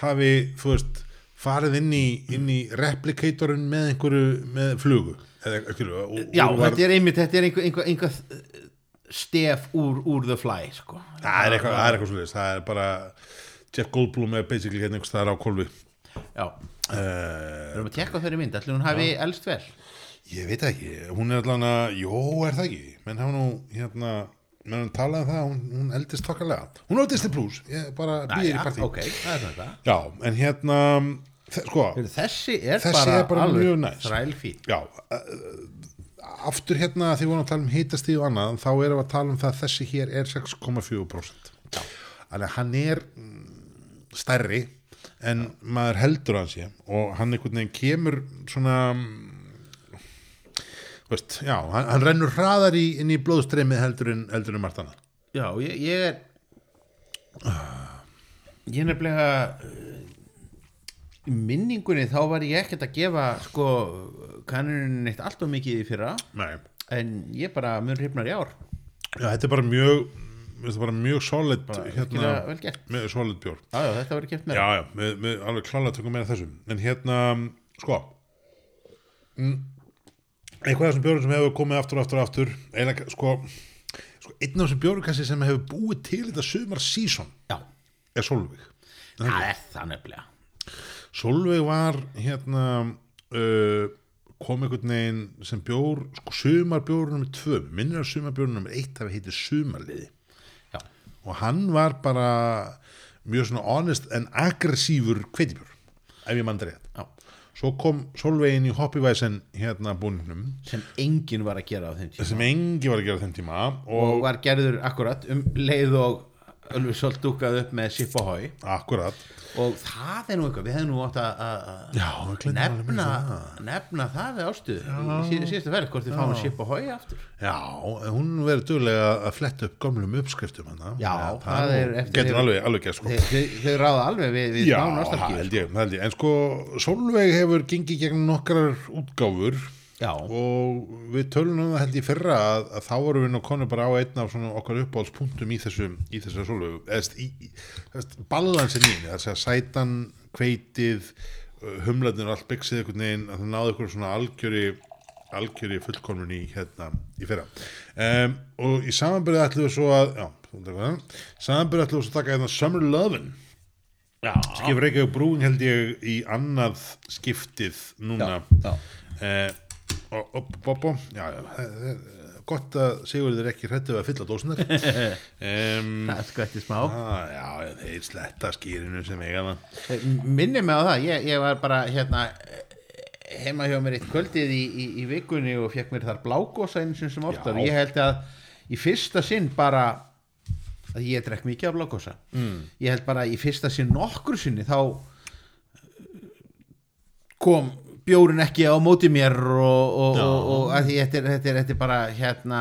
hafi, þú veist, farið inn í, inn í replikatorinn með einhverju, með flugu. Eða, skilur, og, já, og var, þetta er einmitt Þetta er einhver, einhver, einhver stef úr, úr the fly sko. það er eitthvað, það er eitthvað svolítið, það er bara Jeff Goldblum er basically hérna einhvers staðar á kolvi. Já, Uh, við erum að tekka þeirri mynd Ætli hún hafi elst vel Ég veit það ekki, hún er allan að, jó, er það ekki, menn hafa nú, hérna, menn hann talaði um það, hún, hún eldist þokkalega. Hún á Disney Plus, ég bara býðir í partí. Ok, það þetta Já, en hérna, sko, Þessi er Þessi bara, er bara alveg mjög næs. þrælfín já, uh, aftur hérna, því við vorum að tala um hitastíð og annað, þá erum við að tala um það að þessi hér er 6,4%. Þannig að hann er mm, stærri en maður heldur að hann sé og hann einhvern veginn kemur svona mm, þú veist, já, hann, hann rennur hraðar í, inn í blóðstreymið heldur en, heldur en margt annað Já, ég, ég er ég er nefnilega uh, í minningunni þá var ég ekkert að gefa sko kannunin eitt allt og mikið í fyrra. Nei, en ég bara mun hrifnar í ár. Já, þetta er bara mjög þetta er bara mjög solid bara hérna, með solid bjór. Já, þetta verður keft með já, já, með, með alveg klálega tökum meira þessum. En hérna, sko mm, eitthvað af þessum bjórum sem hefur komið aftur og aftur og aftur eiginlega, sko, sko einn af þessum bjórukassi sem hefur búið til þetta sumar season Já, er Solveig. Það er það nefnilega. Solveig var hérna uh, kom einhvern veginn sem bjór sko sumarbjórunum með tvö. Minnir að sumarbjórunum með eitt hafi heitið sumarliði. Já, og hann var bara mjög svona honest en aggressífur kveitibjór ef ég mann rétt. já svo kom Solveigin í Hoppivæsen hérna búningnum. Sem enginn var að gera á þeim tíma. Sem engi var að gera á þeim tíma og og var gerður akkurat um leið og Ölvi Solt dúkað upp með Sip og Hói akkurat. Og það er nú eitthvað, við hefum nú átt að- nefna, nefna það við ástuðu í síð, síðustu verð, hvort við fáum Sip og Hói aftur. Já, hún verður duglega að fletta upp gömlum uppskriftum hana. Já, það er eftir getur þeir- alveg, alveg gert sko. Þau, þau ráða alveg við, við Já, það nostalgíu held ég, það held ég. En sko, Solveig hefur gengið gegn nokkrar útgáfur Já, og við tölum um það held ég fyrra að, að þá vorum við nú konu bara á einn af svona okkar uppáhaldspunktum í þessu í þessu Solveig eða balansin í henni, þess að sætan kveitið, humlarnir og allt byggsið einhvern veginn, að það náði ykkur svona algjöri algjöri fullkomnun í hérna í fyrra. Um, og í samanbyrði ætlum við svo að já, samanbyrði ætlum við svo að taka hérna Summer Lovin' já, skipur ekki brúin held ég í annað skiptið núna. Já. eh, og, og, og, og já, já gott að Sigurður er ekki hrættu að fylla dósunar um, <laughs> það er skvætti smá. ah, já, þeir sletta skýrinu sem eiga það. Minni mig á það, ég, ég var bara hérna heima hjá mér eitt kvöldið í, í, í vikunni og fekk mér þar blágósa einu sinni sem oftar Já. og ég held að í fyrsta sinn bara að ég drekk mikið af blágósa mm. ég held bara í fyrsta sinn nokkur sinni þá kom bjórun ekki á móti mér og, og, Já. og, og að því þetta er, þetta, er, þetta er bara hérna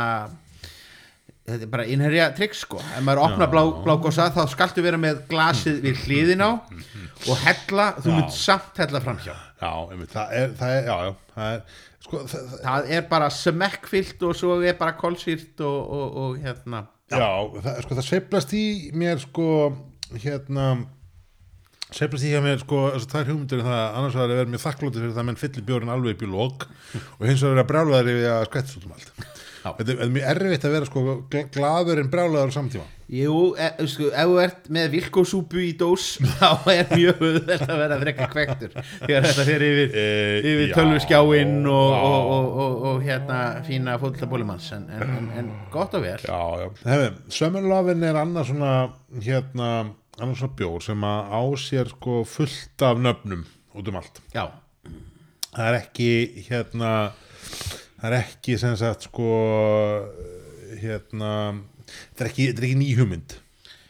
þetta er bara innherja trikk sko ef maður opnar blá, blágósa þá skaltu vera með glasið við hliðin á og hella, þú Já. mynd samt hella framhjá já, einmitt, það er, það er, já, já það er, sko, það, það, er bara smekkfyllt og svo er bara kolsýrt og, og, og hérna já, það, sko, það sveiflast í mér sko, hérna sveiflast í hjá mér sko, að það er hugmyndur það að annars að vera mjög þakklótið fyrir það að menn fyllir bjórin alveg upp í lók og hins vegar vera brjálæðar yfir að skvættast út um allt. Þetta er, mjög erfitt að vera sko gl- glaður en brjálæðar á samtíma Jú, e, sko, ef þú ert með vilkósúpu í dós <laughs> þá er mjög auðvelt að vera að drekka kvektur þegar þetta fer yfir, Eh, yfir já, tölvuskjáinn og, og, og, og, og hérna fína fótboltabólumanns en, en, en, en gott og vel. Já, já. Hefði, Sömmerlofin er annað svona hérna, annað svona bjór sem að á sér sko fullt af nöfnum út um allt. Já, Það er ekki hérna það er ekki sem sagt sko hérna þetta er ekki, er ekki ný hugmynd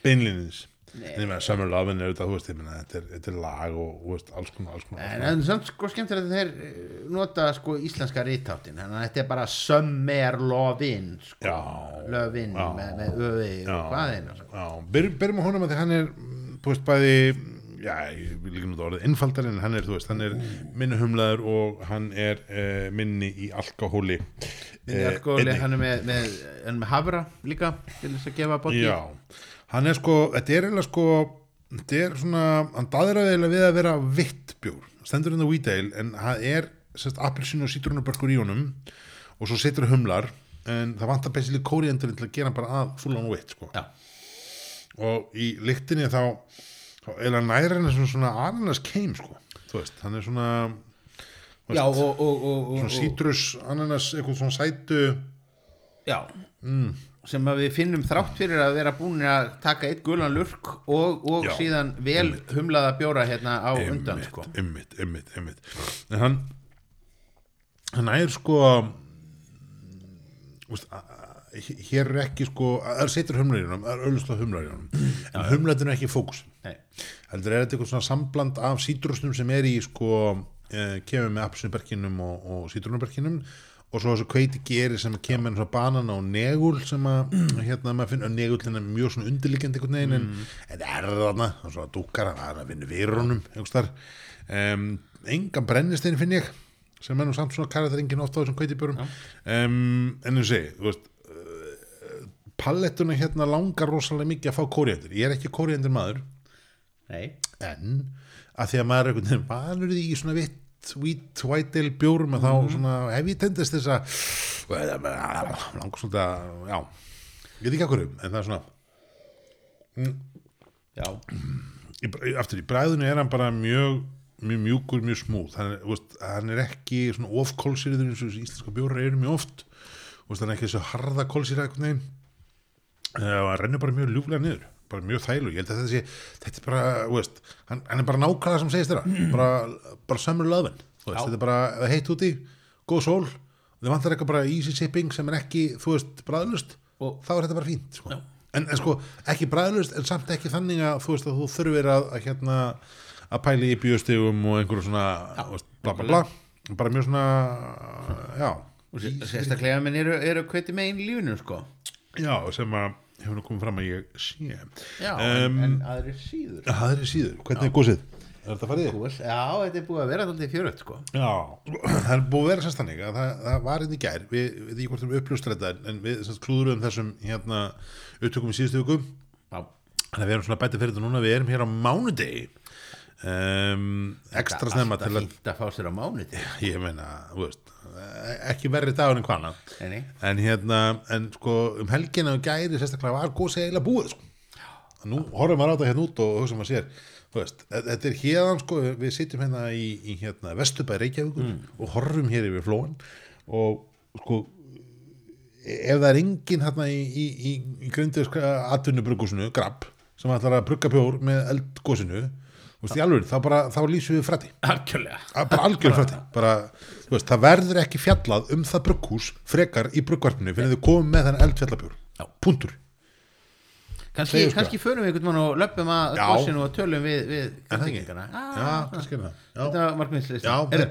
beinlinnins. En ég meina Sömmerlofin er auðvitað, veist, meina þetta er, þetta er lag og veist, alls konar, alls konar. en, en samt sko skemmtilegt að þeir eh, nota sko íslenska rítáttin þannig að þetta er bara sömmerlofin sko, Já. löfin Já. með, með öfi Já. og hvað einu Já, byrjum, á honum að því hann er mm, þú veist bæði já, ég vil ekki nú orðið einfaldar en hann er, þú veist, hann er minni humlaður og hann er uh, minni í alkohóli. Minni eh, alkohóli, hann er með, með, er með havra líka til þess að gefa bótti Já, hann er sko, þetta er eiginlega sko þetta er svona, hann daðraði eiginlega við að vera vitt bjór, stendur inn á Wheat Ale en hann er, sérst, appelsinu og sítrónubörkur í honum og svo setur humlar en það vantar basically kóriendurinn til að gera bara að full on wit, sko. Já, og í lyktinni þá eða næri hann er svona, svona ananas keim sko, þú veist, hann er svona já og, og, og, og, svona sítrus, ananas, eitthvað svona sætu. Já. Sem að við finnum þrátt fyrir að vera búin að taka eitt gulan lurk og, og Já, síðan vel humlaða bjóra hérna á undan sko. ymmit, ymmit, ymmit en hann hann er sko þú veist, a- a- hér er ekki sko, það er setur humlar í honum það er auðvitað humlar í honum. En humlatin er ekki fókus. Heldur er þetta eitthvað svona sambland af sítrusnum sem er í sko eh, kemur með apsinberkinum og, og sítrunarberkinum og svo þessu kveiti geri sem kemur með svona banan og negul sem að <clears throat> hérna maður finnur. Negullin er mjög svona undirliggjandi einhvern veginn en þetta er þarna og svo að dúkar það er að vinna virunum um, engan brennistein finn ég sem er nú samt svona karakteringin ofta á þessum kveitibjörum um, en þú segi þú veist pallettuna hérna langar rosalega mikið að fá kóriendur. Ég er ekki kóriendur maður Nei, en að því að maður er einhvern veginn vanur því í svona vitt hvít, white ale bjórum að þá svona hef ég tendist þess að langar svona já, ég veit ekki akkur en það er svona já, í, aftur í bræðinu er hann bara mjög mjög mjúkur, mjög smúð hann hann er ekki svona ofkólsýrður eins og íslenska bjórar eru mjög oft. Hann er ekki þessu harða kólsýra og hann rennur bara mjög ljúflega niður bara mjög þælu, ég held að þetta sé þetta er bara, veist, hann, hann er bara nákvæmlega sem segist þeirra, bara, bara sömur löfin, Já. þetta er bara það heitt úti, góð sól þið vantar eitthvað bara easy shipping sem er ekki þú veist, bræðlust Og- þá er þetta bara fínt, sko. Já. en, en sko, ekki bræðlust en samt ekki þannig að þú veist að þú þurfir að, að hérna að pæli í bjöstegum og einhverju svona þú veist, bla bla bla, bara mjög svona já, sérstaklega minn eru, eru kveiti í lífinu sko. Já, sem að hefur nú komið fram að ég sé. Já, Em, en, aðrir síður. er síður, hvernig er gósið? Er þetta farið? Kús, Já, þetta er búið að vera alltaf fjörut sko. Já, það er búið að vera sérst þannig að það, það var inn í gær, við við því hvort við uppljóstur þetta en- við semst klúðurum þessum hérna upptökum í síðustu viku. Já, þannig að við erum svona bætið fyrir þetta núna. Við erum hér á mánudegi um, ekstra snemma til að að fá sér á mánuði. Ég meina, veist ekki verri dagur en hvaðna en hérna, en sko um helgina og gæri sérstaklega var góðs eiginlega búið sko. nú horfum maður á þetta hérna út og hugsa maður sér veist, þetta er hérðan sko, við sitjum hérna í, í hérna Vesturbæ Reykjavíkur og horfum hér yfir flóan og sko ef það er enginn hérna í, í, í, grundu atvinnubruggusinu, grabb sem ætlar að brugga bjór með eldgósinu veist, í alveg, þá bara, þá lýsum við frætti algjörlega. Að bara algjör frætti <laughs> bara, þú veist, það verður ekki fjallað um það brugghús frekar í bruggvarpinu fyrir þau komum með þennan eldfjallabjór. Já. puntur Kannski, sko. kannski förum við einhvern mann og löpum að Já. gósinu og tölum við, við er það já, Þetta var markmiðslist já, Er,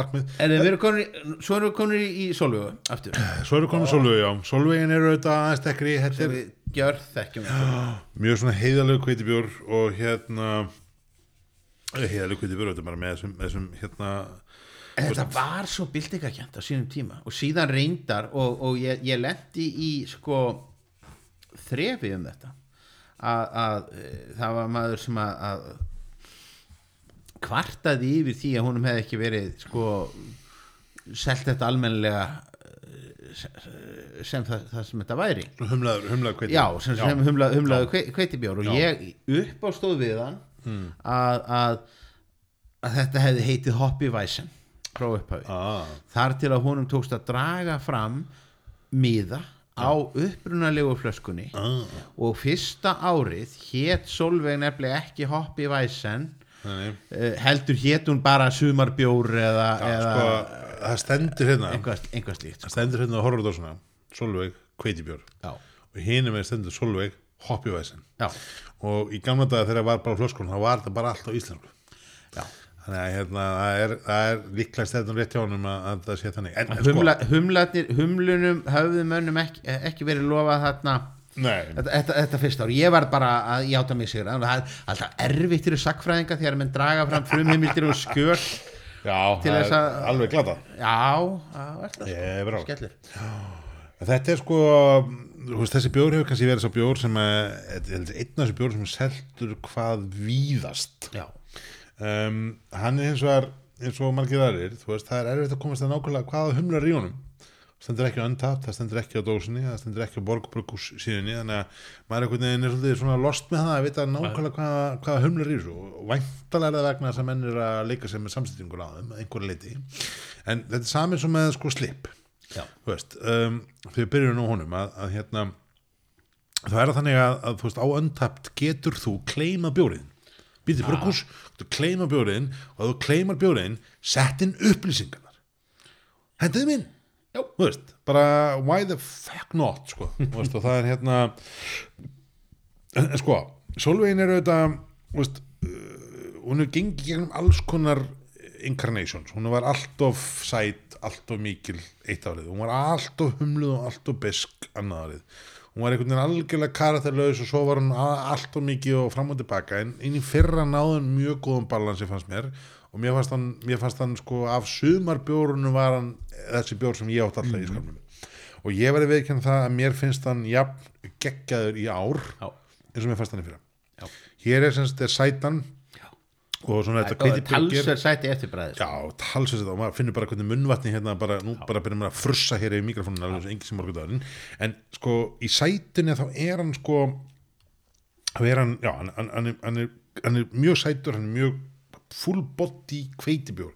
markmið. Er, við erum konur, í- Svo erum við konur í, í Sólvögu aftur? Svo eru komið Solveig, já, Solveigin eru auðvitað aðeins er við sko. mjög svona heiðalegu kveitibjór og hérna heiðalegu kveitibjór, þetta er bara með þessum, þessum hérna En Þetta var svo bildingakjönt á sínum tíma og síðan reyndar og, og ég, ég lendi í sko þrefi um þetta. Að, að e, það var maður sem að, að kvartaði yfir því að honum hefði ekki verið sko selt þetta almennilega eh, sem, það, það sem þetta væri. Humlaður, humlaður kveitibjór Já, sem, sem humla, humlaðu kve, kveitibjór og ég upp á stóð við hann að, að, að þetta hefði heitið Hoppy Weissen frá upphafi. Ah, þar til að honum tókst að draga fram miða á upprunalegu flöskunni ah, og fyrsta árið hét Solveig nefnilega ekki þannig uh, heldur hét hún bara sumarbjór eða, Já, eða sko, það stendur hérna. Einhvað, slíkt það stendur hérna og horfður þetta svona Solveig kveitibjór og hinum með stendur Solveig hoppjuvæsin já, og í gamla daga þegar var bara flöskun þá var þetta bara allt á íslensku. Já. þannig að hérna, það er, það er líklega stefnum rétt hjá honum að, að það sé þannig. En, en sko, Humla, humlarnir, humlunum höfðu mönnum ekki, ekki verið lofað þarna. Þetta, þetta, þetta fyrsta ár, ég var bara að játa mig sigur, það er alltaf erfitt fyrir sakfræðinga þegar menn draga fram frumheimildir og skjöl já, það er alveg glata já, það er skellir þetta er sko veist, þessi bjór hefur kannski verið svo bjór sem er einn af þessi bjór sem seldur hvað víðast. Um, hann er eins og er eins og margir aðrir, það er erfitt að komast að nákvæmlega hvaða humlar í honum. Stendur ekki á untapt, það stendur ekki á dósinni það stendur ekki á borgbrukus síðunni þannig að maður er einhvern veginn er svolítið svona lost með það að vita nákvæmlega hvaða, hvaða humlar í þessu. Og væntalega er það vegna þess að menn er að leika sér með samstýtingur á þeim að einhverju leiti en þetta er samið svo með sko slip veist, um, þegar byrjum nú honum að, að hérna það er það þannig að, að þú veist, á untapt getur þú kleima bjórinn býtið brukus, þú kleima bjórinn og þú kleimar bjórinn sett inn upplýsingarnar. Hendiði minn veist, bara why the fuck not sko, og það er hérna en, en sko Solveigin er auðvitað þú veist, uh, hún er gengið gegnum alls konar incarnations, hún var allt of sæt, allt of mikil eitt árið, hún var allt of humluð og allt of besk annað árið. Hún var einhvern veginn algjörlega karakterlaus og svo var hún allt of mikið og fram og tilbaka. En inn í fyrra náðun mjög góðum balansi fannst mér. Og mér fannst hann, mér fannst hann sko af sumarbjórunum var hann þessi bjór sem ég átt alltaf í skapnum og ég verði veikinn það að mér finnst hann jafn geggjaður í ár Já. eins og mér fannst hann í fyrra. Já. hér er semst er sætan og svona þetta hveiti talsverð sæti eftirbræðis Já, talsveit þetta og maður finnur bara hvernig munnvatni hérna bara, nú bara byrjum maður að frussa hér yfir mikrofónun en sko í sætunni þá er hann sko þá er hann, já, hann, hann, hann, er, hann, er, mjög sætur, hann er mjög full body kveitibjór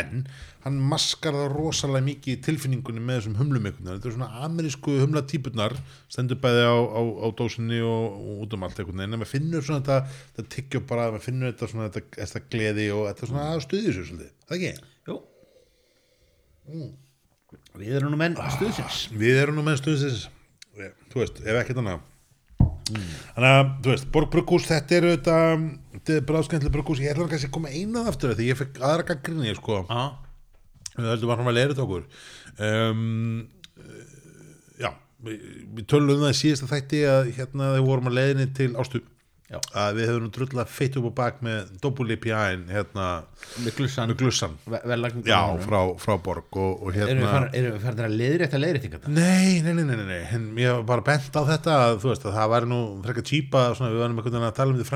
en hann maskar það rosalega mikið í tilfinningunni með þessum humlum einhvern veginn, þetta er svona amerísku humla típurnar, stendur bæði á, á, á dósinni og, og út um allt einhvern veginn. En maður finnur svona þetta, þetta tyggja bara maður finnur þetta svona þetta, þetta gleði og þetta svona svolítið, það ekki? Jú. Við erum nú menn stuðsins. Við erum nú með stuðsins. Þú veist, ef ekkert annað. Þannig að, þú veist, Borg Brugghús þetta er auðvitað, þetta er bráðskemmtileg Brugghús ég ætla kannski að koma einað aftur því ég fekk aðra gaggrinni, sko. Við höldum að hann var leirið okkur. Um, já við, tölum um það í síðasta þætti að hérna þegar við vorum að leiðinni til ástu Já. að við hefum nú drullega feitt upp á bak með IPA-in hérna með glussan. já, frá, frá Borg og, og hérna erum við farin að leiðrétta leiðréttinga Nei, nei, nei, nei, nei, nei, en ég hef bara bent á þetta að veist að það væri nú frekar típa við varum að tala um því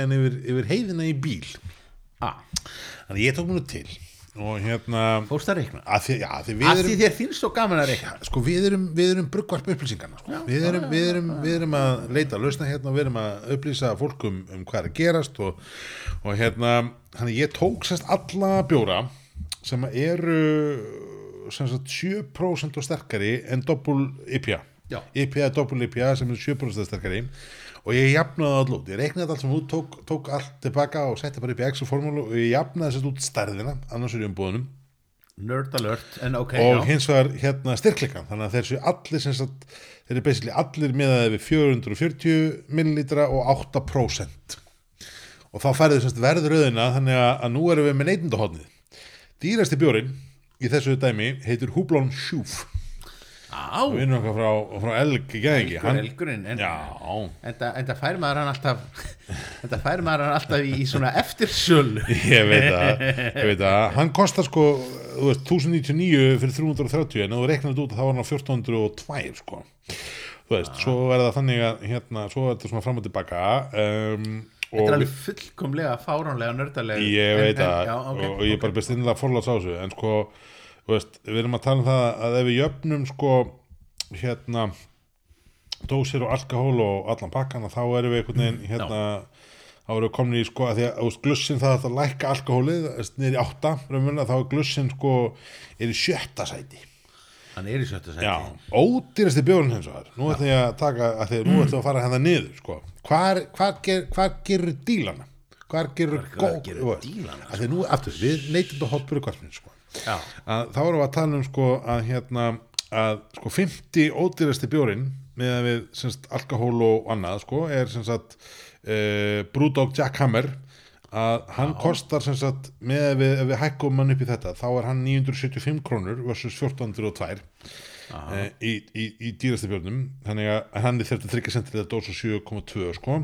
veginn yfir, yfir heiðina í bíl. Ah, þannig að ég tók mér nú til og hérna Fórst að reikna? að því, já, að því Af erum því þér finnst svo gaman að reikna. Sko við erum, við erum bruggvarp upplýsingarna sko. við, erum, við, erum, við erum að leita að lausna hérna og við erum að upplýsa fólk um, um hvað er að gerast og, og hérna, hann ég tók sérst alla bjóra sem eru sem sagt 7% og sterkari en doppul IPA Já. IPA, doppul IPA sem er 7% sterkari og ég jafnaði allt út, ég reiknaði allt sem út tók, tók allt tilbaka og setti bara upp í Excel formúlu og ég jafnaði sérst út stærðina annars er ég um búðunum Nerd alert, en ok og já. hins vegar hérna styrkleikan þannig að þeir séu allir sagt, þeir eru basically allir miðaði við 440 millilitra og 8% og þá færðu semst verðröðina þannig að, að nú erum við með neytindahotnið dýrasti bjórin í þessu dæmi heitir Hublon Sjúf við vinnum okkar frá, frá Elg Gæðingi Elgur, elgurinn en, en, það, en það fær maður hann alltaf <laughs> en það fær maður hann alltaf í, í svona eftirsölu. <laughs> Ég veit að, ég veit að hann kostar sko, veist, 1099 fyrir 330 en þú þetta út þá var hann á 1402 sko. Þú veist, svo er það þannig að hérna, svo er þetta svona fram og tilbaka um, Þetta er alveg fullkomlega fáránlega nördalega ég veit að en, já, okay, og, ég er bara bestinnilega forláts á þessu en sko, veist, við erum að tala um það að ef við jöfnum sko hérna dósir og alkohól og allan pakkan þá erum við einhvern veginn hérna þá erum við komin í sko að því að glussin það að lækka alkohólið í átta raunverulega, þá er glussin sko er í sjötta sæti Hann er í sjötta sæti Já, ódýrasti bjórn hins vegar Nú ætlum ég að taka, að því nú ætlum við að fara hérna niður sko. Hvar, hvar, ger, hvar gerur dílana? Hvar gerur hvar gerir dílana, því nú, aftur, við neytum þetta hotbúru kvartminn sko. Já, að, Þá erum við að tala um sko að hérna að sko 50 ódýrasti bjórin með að við semst alkohól og annað sko er semst að uh, Brewdog Jack Hammer. Að hann kostar sem sagt með að við, við hækkum hann upp í þetta þá er hann 975 krónur versus 1402 e, í, í, í dýrasti björnum þannig að hann er 33 centilita dós og 7,2 sko.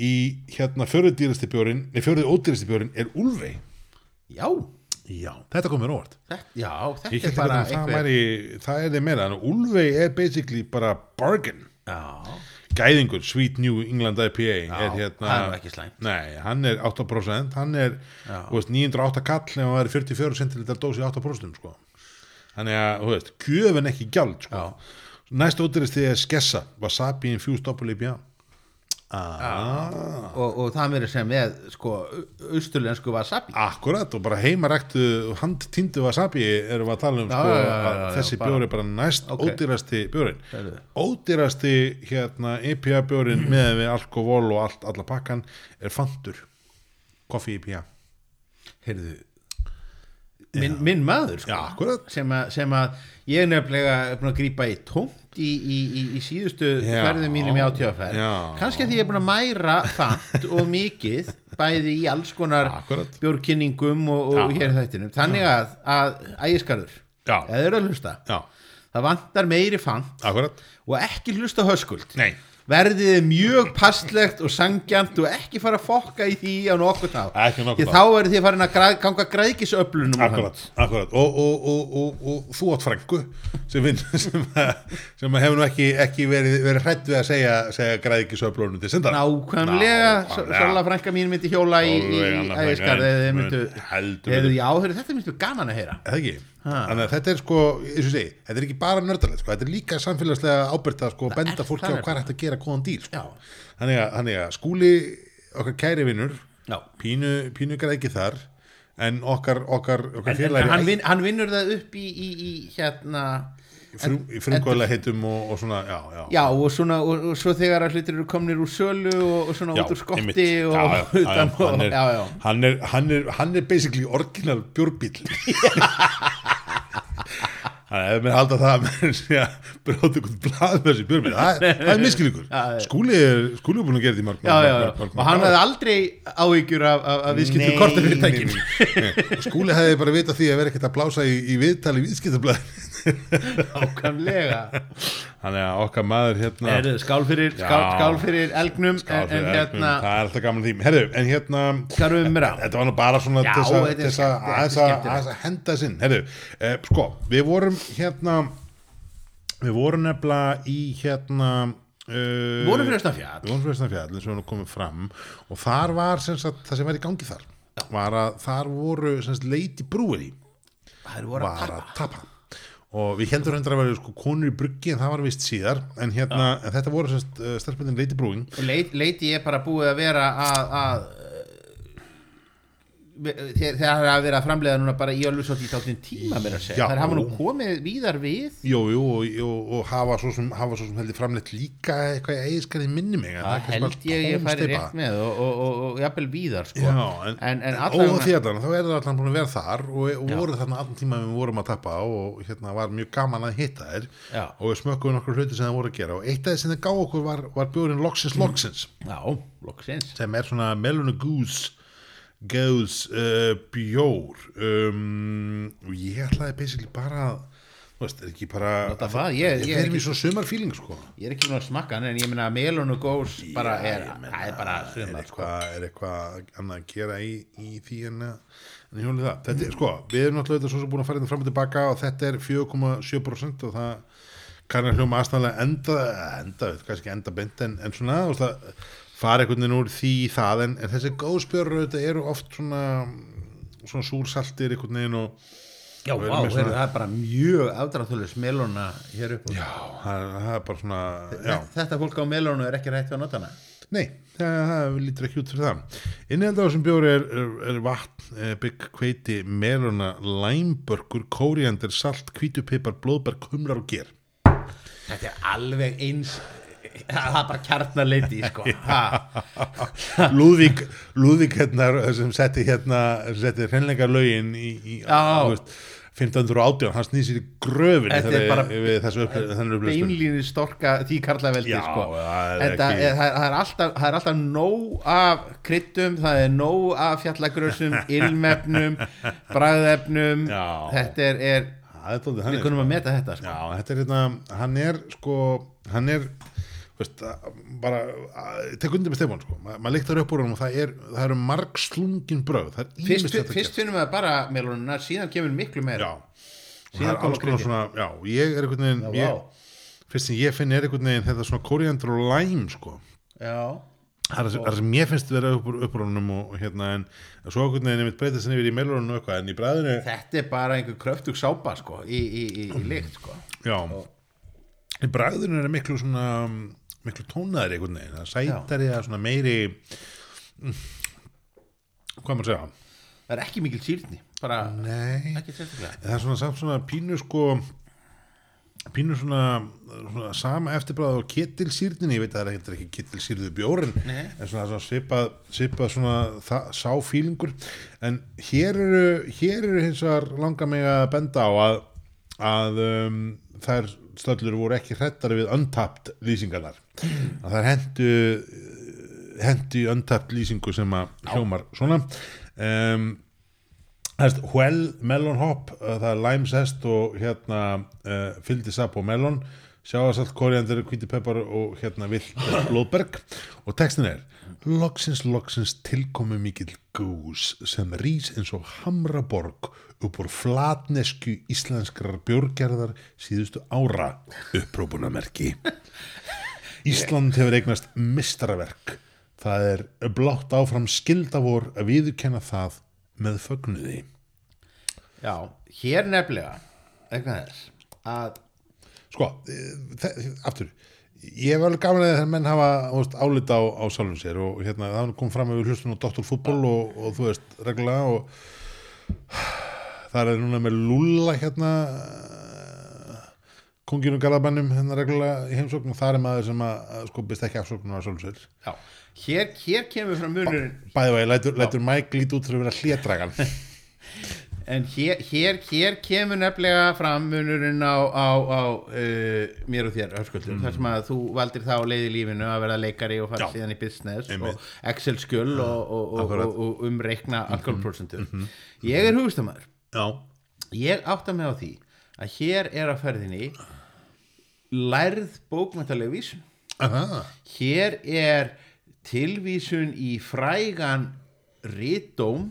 Í hérna fjörðu dýrasti björn nei fjörðu ódýrasti björn er Ulvei já, já, þetta kom mér óvart. Þetta, já, þetta er bara bara það er þið meira, en Ulvei er basically bara bargain. Já, gæðingur, Sweet New England IPA er hérna það er nú ekki slæmt. nei, hann er 8% hann er veist, 908 kall ef hann væri 44 centilitrar dósi í 8% sko. þannig að, þú veist, gjöfin ekki gjald sko. næst ódýrist því er skessa wasabi infused double IPA ah, og, og það meiri sem með sko, austurlensku wasabi. Akkurat og bara heimaræktu handtíndu wasabi erum við að tala um Já, sko, já, já, þessi bjóri er bara næst Ok. ódýrasti bjórin ódýrasti hérna IPA bjórin <clears throat> með við alkohol og allt, alla pakkan er fantur. Koffi IPA heyrðu. Minn, minn maður sko, sem, að, ég er nefnilega búin að grípa í tómt í, í, í, í síðustu Já. ferðum mínum í átíðaferð. Já. kannski að því ég er búin að mæra það og mikið bæði í alls konar Akkurat. bjórkynningum og, og hér þættinum. Þannig að, að ægiskarður eða eru að hlusta Já, það vantar meiri fann akkurat. og ekki hlusta höskuld. Nei, verðið mjög passlegt og sangjant og ekki fara að fokka í því á nokkuð þá því þá eru þið farin að græ, ganga græðkisöflunum á akkurat, akkurat. Og, og, og, og, og þú átt frængu sem, <laughs> sem, að- sem að hefur nú ekki, ekki verið, verið hrætt við að segja, segja söflónum til sendar nákvæmlega. Sola frænka mín myndi hjóla í, frænka, eða myndu betur. já, þetta myndi gaman að heyra. Eða ekki? Þannig að þetta er sko, eins og segi, þetta er ekki bara nördalegt sko, þetta er líka samfélagslega ábyrgt að sko benda fólki á hvað er hægt að gera góðan dýr sko. Þannig, að, þannig að skúli okkar kæri vinnur pínu, pínu græði þar en okkar, okkar, okkar félagi hann, vin, hann vinnur það upp í, í, í hérna frum, í frumkvæðlega heitum og, og svona, já, já, já og, svona, og, og svo þegar að hlutir eru komnir úr sölu og, og svona Já, út úr skotti hann, er. Hann, er, hann, hann basically orginal bjórbíl <laughs> <laughs> Þannig að ef mér halda það að mér <laughs> sé að bróta ykkur blað með þessi bjórbíl það, er- <laughs> það er miskilíkur skúli er, búin að gera því marg, Já, já, já, og hann hefði aldrei áhyggjur af, viðskiptu kortafyrirtækin skúli hefði bara vitað því að vera ekkert að blása í, í viðtali viðskiptablaði <laughs> Nákvæmlega þannig að okkar maður hérna Herðu, skál fyrir, Já. skál, skál fyrir elgnum Skál en, fyrir en elgnum, hérna, það er alltaf gaman því. Herru, en hérna? Þetta var nú bara svona til þess að- henda þess inn. Herru, eh, sko, við vorum hérna við vorum nefnilega í hérna uh, Við vorum fyrir Östafjall. Við vorum fyrir Östafjall eins og við nú komum fram. Og þar var sem sagt, það sem var í gangi þar var að þar voru sem sagt, Lady Brewery Það eru voru að tapa og við heldur hendur að vera sko konur í bruggi en það var vist síðar. En hérna, en þetta voru semst uh, stelpundin Lady Brewing. Leiti ég bara búið að vera að, að þegar það að vera að framleiða núna bara í alveg svo dítáttin tíma mér að segja Já. þær hafa nú komið víðar við Jú, jú, og, og, og hafa svo sem, hafa svo sem heldur framleitt líka eitthvað í eigiskarði minni mig það held ég ég færi rétt með og, og, og, og jafnvel víðar sko. Já, en, en, en því allan, þá er það allan búin að vera þar og, og voru þarna allan tíma við vorum að tappa og hérna var mjög gaman að hitta þær Já. og við smökkum nokkur hluti sem það voru að gera og eitt af þess sem það gá okkur var, var bjórin Loxins Loxins sem er svona Melona Goose Goose uh, bjór um, og ég ætlaði basically bara að þú veist, er ekki bara Nota það, ég- ég ég er er ekki- í svo sumarfíling sko? Ég er ekki nú að smakka hann en ég meina að melonu gós bara er, ég meina, það er bara sumar sko. eitthvað, er eitthvað annað að gera í, í því en, að- en ég hjóli það. Þetta er sko, við erum náttúrulega þetta svo sem búin að fara þetta fram og tilbaka og þetta er 4,7% og það kann að hljóma aðstæðanlega enda, enda, veit, kannski ekki enda beint en, en svona, þú veist það fara einhvern veginn úr því í það en, en þessi góðspjörur þetta eru oft svona svona súrsaltir einhvern veginn og já, Við vá, svona- það er bara mjög afdráðulis melona hér upp já, það, það er bara svona já, þetta fólk á melonu er ekki rætt við að nota hana Nei, það, það lítur ekki út fyrir það. Innihald á þessum bjóri er, er, er vatn, eh, bygg, hveiti, meluna, læmbörkur, kóriandir, salt, hvítupipar, blóðberg, humlar og ger. þetta er alveg eins það er bara kjarnarleiti sko. Lúðvík, Lúðvík hérna sem setti hérna, setti hreinleika lögin í, í veist, 1518, hann snýð sér í gröfinni Þetta er bara- við þessu upp, þennan upplýstum. beinlínir storka því karlaveldi sko. það er er, alltaf, alltaf nóg af kryttum, það er nóg af fjallagrössum, <laughs> ilmefnum bragðefnum Já. þetta er, er er við kunum að meta þetta sko. Já, þetta er hérna, hann er sko, hann er veist, bara, tek undir með Stefán sko, Ma, maður líktar upp úr hann og það er, það eru marg slungin bröð er fyrst, fyrst finnum við bara melununa síðan kemur miklu meira. Já, og er svona já, ég er einhvern veginn Já, ég, fyrst sem ég finn er einhvern veginn þetta svona koriandur og læm sko. Það er það sem- er sem ég finnst vera upp úr upprónum og hérna en svo einhvern veginn einmitt breytast henni yfir í melurunum og eitthvað en í bræðinu þetta er bara einhver kröftug sápa sko, í, í, í, í lykt sko. Já, í bragðinu er miklu svona miklu tónaðri einhvern veginn, það sætari að svona meiri mm, hvað maður segja? Það er ekki mikil sýrni bara Nei, ekki sérstaklega. Það er svona samt svona pínu sko pínur svona, svona sama eftirbráð og ketilsýrninni, ég veit að það er ekki, ekki ketilsýrðu bjórin, Nei. en svona, svona svipað, svipað svona það, sáfílingur, en hér eru, hér eru hins vegar langa mig að benda á að, að um, þær stöllur voru ekki hrettari við untapped lýsingarnar, að þær hendu hendi untapped lýsingu sem að hljómar svona. Um, Hæst, Huel Melon Hop, það er lime zest og hérna uh, fylgdi sap og melon, sjáasalt, koriander, hvíti peppar og hérna vilt blóðberg og textin er Loksins, loksins tilkomi mikill gús sem rís eins og hamraborg upp úr flatnesku íslenskrar björgerðar síðustu ára upprópunamerki. <laughs> Ísland hefur eignast mistaraverk. Það er blátt áfram skildavor að viðurkenna það með fögnuði. Já, hér nefnilega eitthvað þess að Sko, þe- aftur, ég hef alveg gaman að þegar menn hafa veist, álita á, á sjálfum sér og hérna, það kom fram með hlustun og doktorfútból og, og þú veist, reglulega og það er núna með Lúlla hérna konginu galabannum hérna reglulega í heimsókn og það er maður sem að, sko byrst ekki afsóknum á sjálfum sér. Já, hér, hér kemur frá munurinn. Bæði vegi, lætur, lætur Mike lít út fyrir að vera hlédragan <laughs> en hér, hér, hér kemur nefnilega fram munurinn á, á, á uh, mér og þér höfskuldum, þar sem að þú valdir þá leið í lífinu að verða leikari og fara síðan í business Einmitt. og Excel skjöl og, og, og, og, og umreikna alkoholprosentur ég er hugustamæður Já, ég átta mig á því að hér er á ferðinni lærð bókmæntaleg vísun. Aha. hér er tilvísun í frægan ritdóm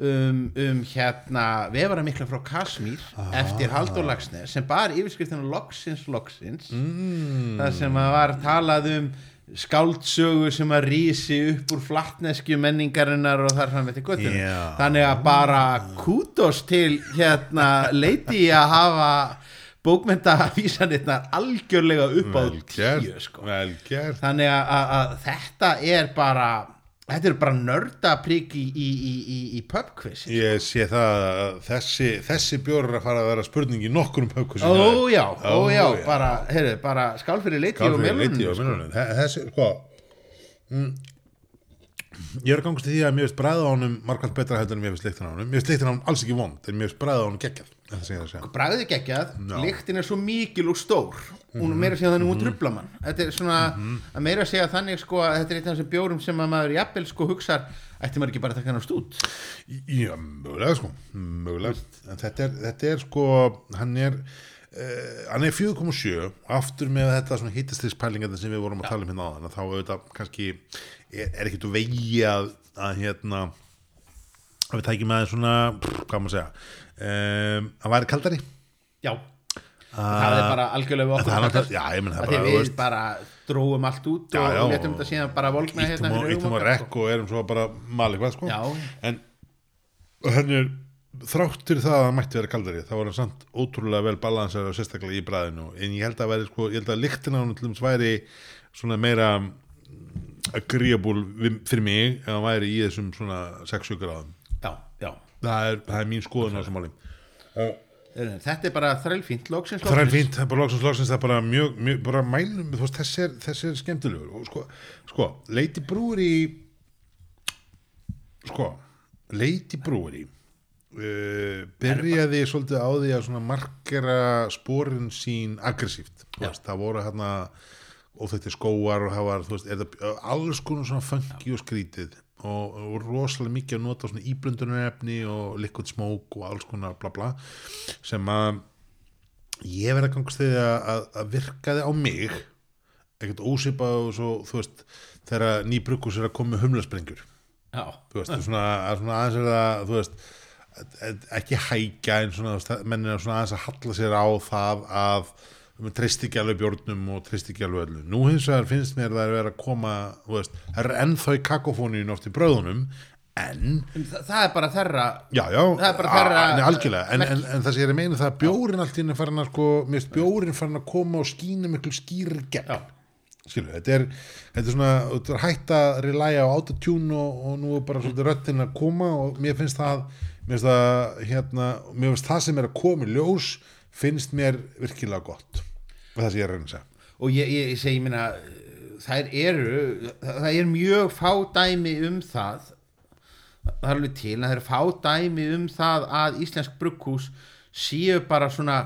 um, um hérna vefara mikla frá Kasmír eftir Halldór Lagsnes sem bar yfirskriftina Loksins Loksins mm. þar sem að var talað um skáldsögu sem að rísi upp úr flattnesku menningarinnar og þar fram eftir göttunum Já. þannig að bara kútos til hérna leiti að hafa bókmyndavísanirnar algjörlega upp á tíu sko. þannig að, að, að þetta er bara þetta er bara nördaprík í, í, í, í, í pubquiz. Ég sé það að þessi, þessi bjór er að fara að vera spurning í nokkurum pökku ó já, ó já, bara, bara skál fyrir leiti og og melunum Þessi, sko mm, Ég er að gangast í því að mér finnst bræða á honum markvæmt betra heldur en mér finnst leiktin á honum. Mér finnst leiktin á honum alls ekki vond en mér finnst bræða á honum geggjað bragðið geggjað, Já. lyktin er svo mikil og stór. Hún er meira að segja þannig hún trubla mann. Þetta er svona, að meira að segja þannig sko að þetta er eitt af þessum bjórum sem að maður jafnvel sko hugsar, ætti maður ekki bara að taka hann á stút Já, mögulega sko mögulega. En þetta er, þetta er sko hann er uh, hann er 4,7 aftur með þetta svona hittastispælinga sem við vorum að tala um hérna áðan að þá auðvitað kannski er, er ekkert úr vegi að, að hérna að við tækjum aðeins svona pff, hvað maður segja um, að væri kaldari? Já, það er bara algjörlega við það okkur náttúrulega, takast. já ég menn það bara, við veist, bara dróum allt út Já, og, já, og letum og þetta síðan bara volgna hérna á, á augum okkar, rekk og erum svo bara mali hvað sko. Já. en henni er þráttur það að það mætti vera kaldari þá var samt ótrúlega vel balansar og sérstaklega í bræðinu en ég held að sko, að hann til dæmis væri svona meira agreeable fyrir mig ef hann væri í þessum svona 6-7 gráðum. Já, já. Það er, það er mín skoðun á þessum máli. Heyrðu, þetta er bara þrælfínt loksins það er loksins. fínt, það er bara loksins loksins það er bara mjög, mjög bara mælum þú veist, þessi er, þessi er skemmtilegur. Og sko, sko Lady Brewery sko Lady Brewery uh, byrjaði svolítið á því að svona markera sporin sín aggressíft. Það voru hérna óþætti skóar og það var, veist, er það alls konar svona funky og skrítið og, og rosalega mikið að nota svona íblöndunarefni og liquid smoke og alls konar bla bla sem að ég verið að gangast því að, að, að virkaði á mig ekkert ósipað og svo, þú veist þegar nýbrukkus er að koma með humlasprengjur. Þú veist, svona, að svona aðeins er það þú veist, ekki hækja en svona, þú veist, menn er svona aðeins að halla sér á það að treyst ekki alveg bjórnum og treyst ekki alveg öllu. Nú hins vegar finnst mér það að vera að koma veist, það er ennþá í kakofóníun oft í bröðunum en En það, er bara þeirra Já, já, Það er bara þeirra- a- nei, algjörlega. En, en, en það sem ég er að meina það að bjórin allt í henni farin að sko, finnst bjórin farin að koma og skína miklu skýri gegn Já. Skilu, þetta er, þetta er svona þetta er hægt að relæja á autotune og, og nú er bara svolítið röttin að koma og mér finnst það mér finnst það, hérna, mér finnst það sem er að koma í ljós finnst mér virkilega gott það sem ég að reyna að segja. Og ég, ég, ég segi, ég meina þær eru, það er mjög fá dæmi um það það er alveg til að það er fá dæmi um það að íslensk brugghús séu bara svona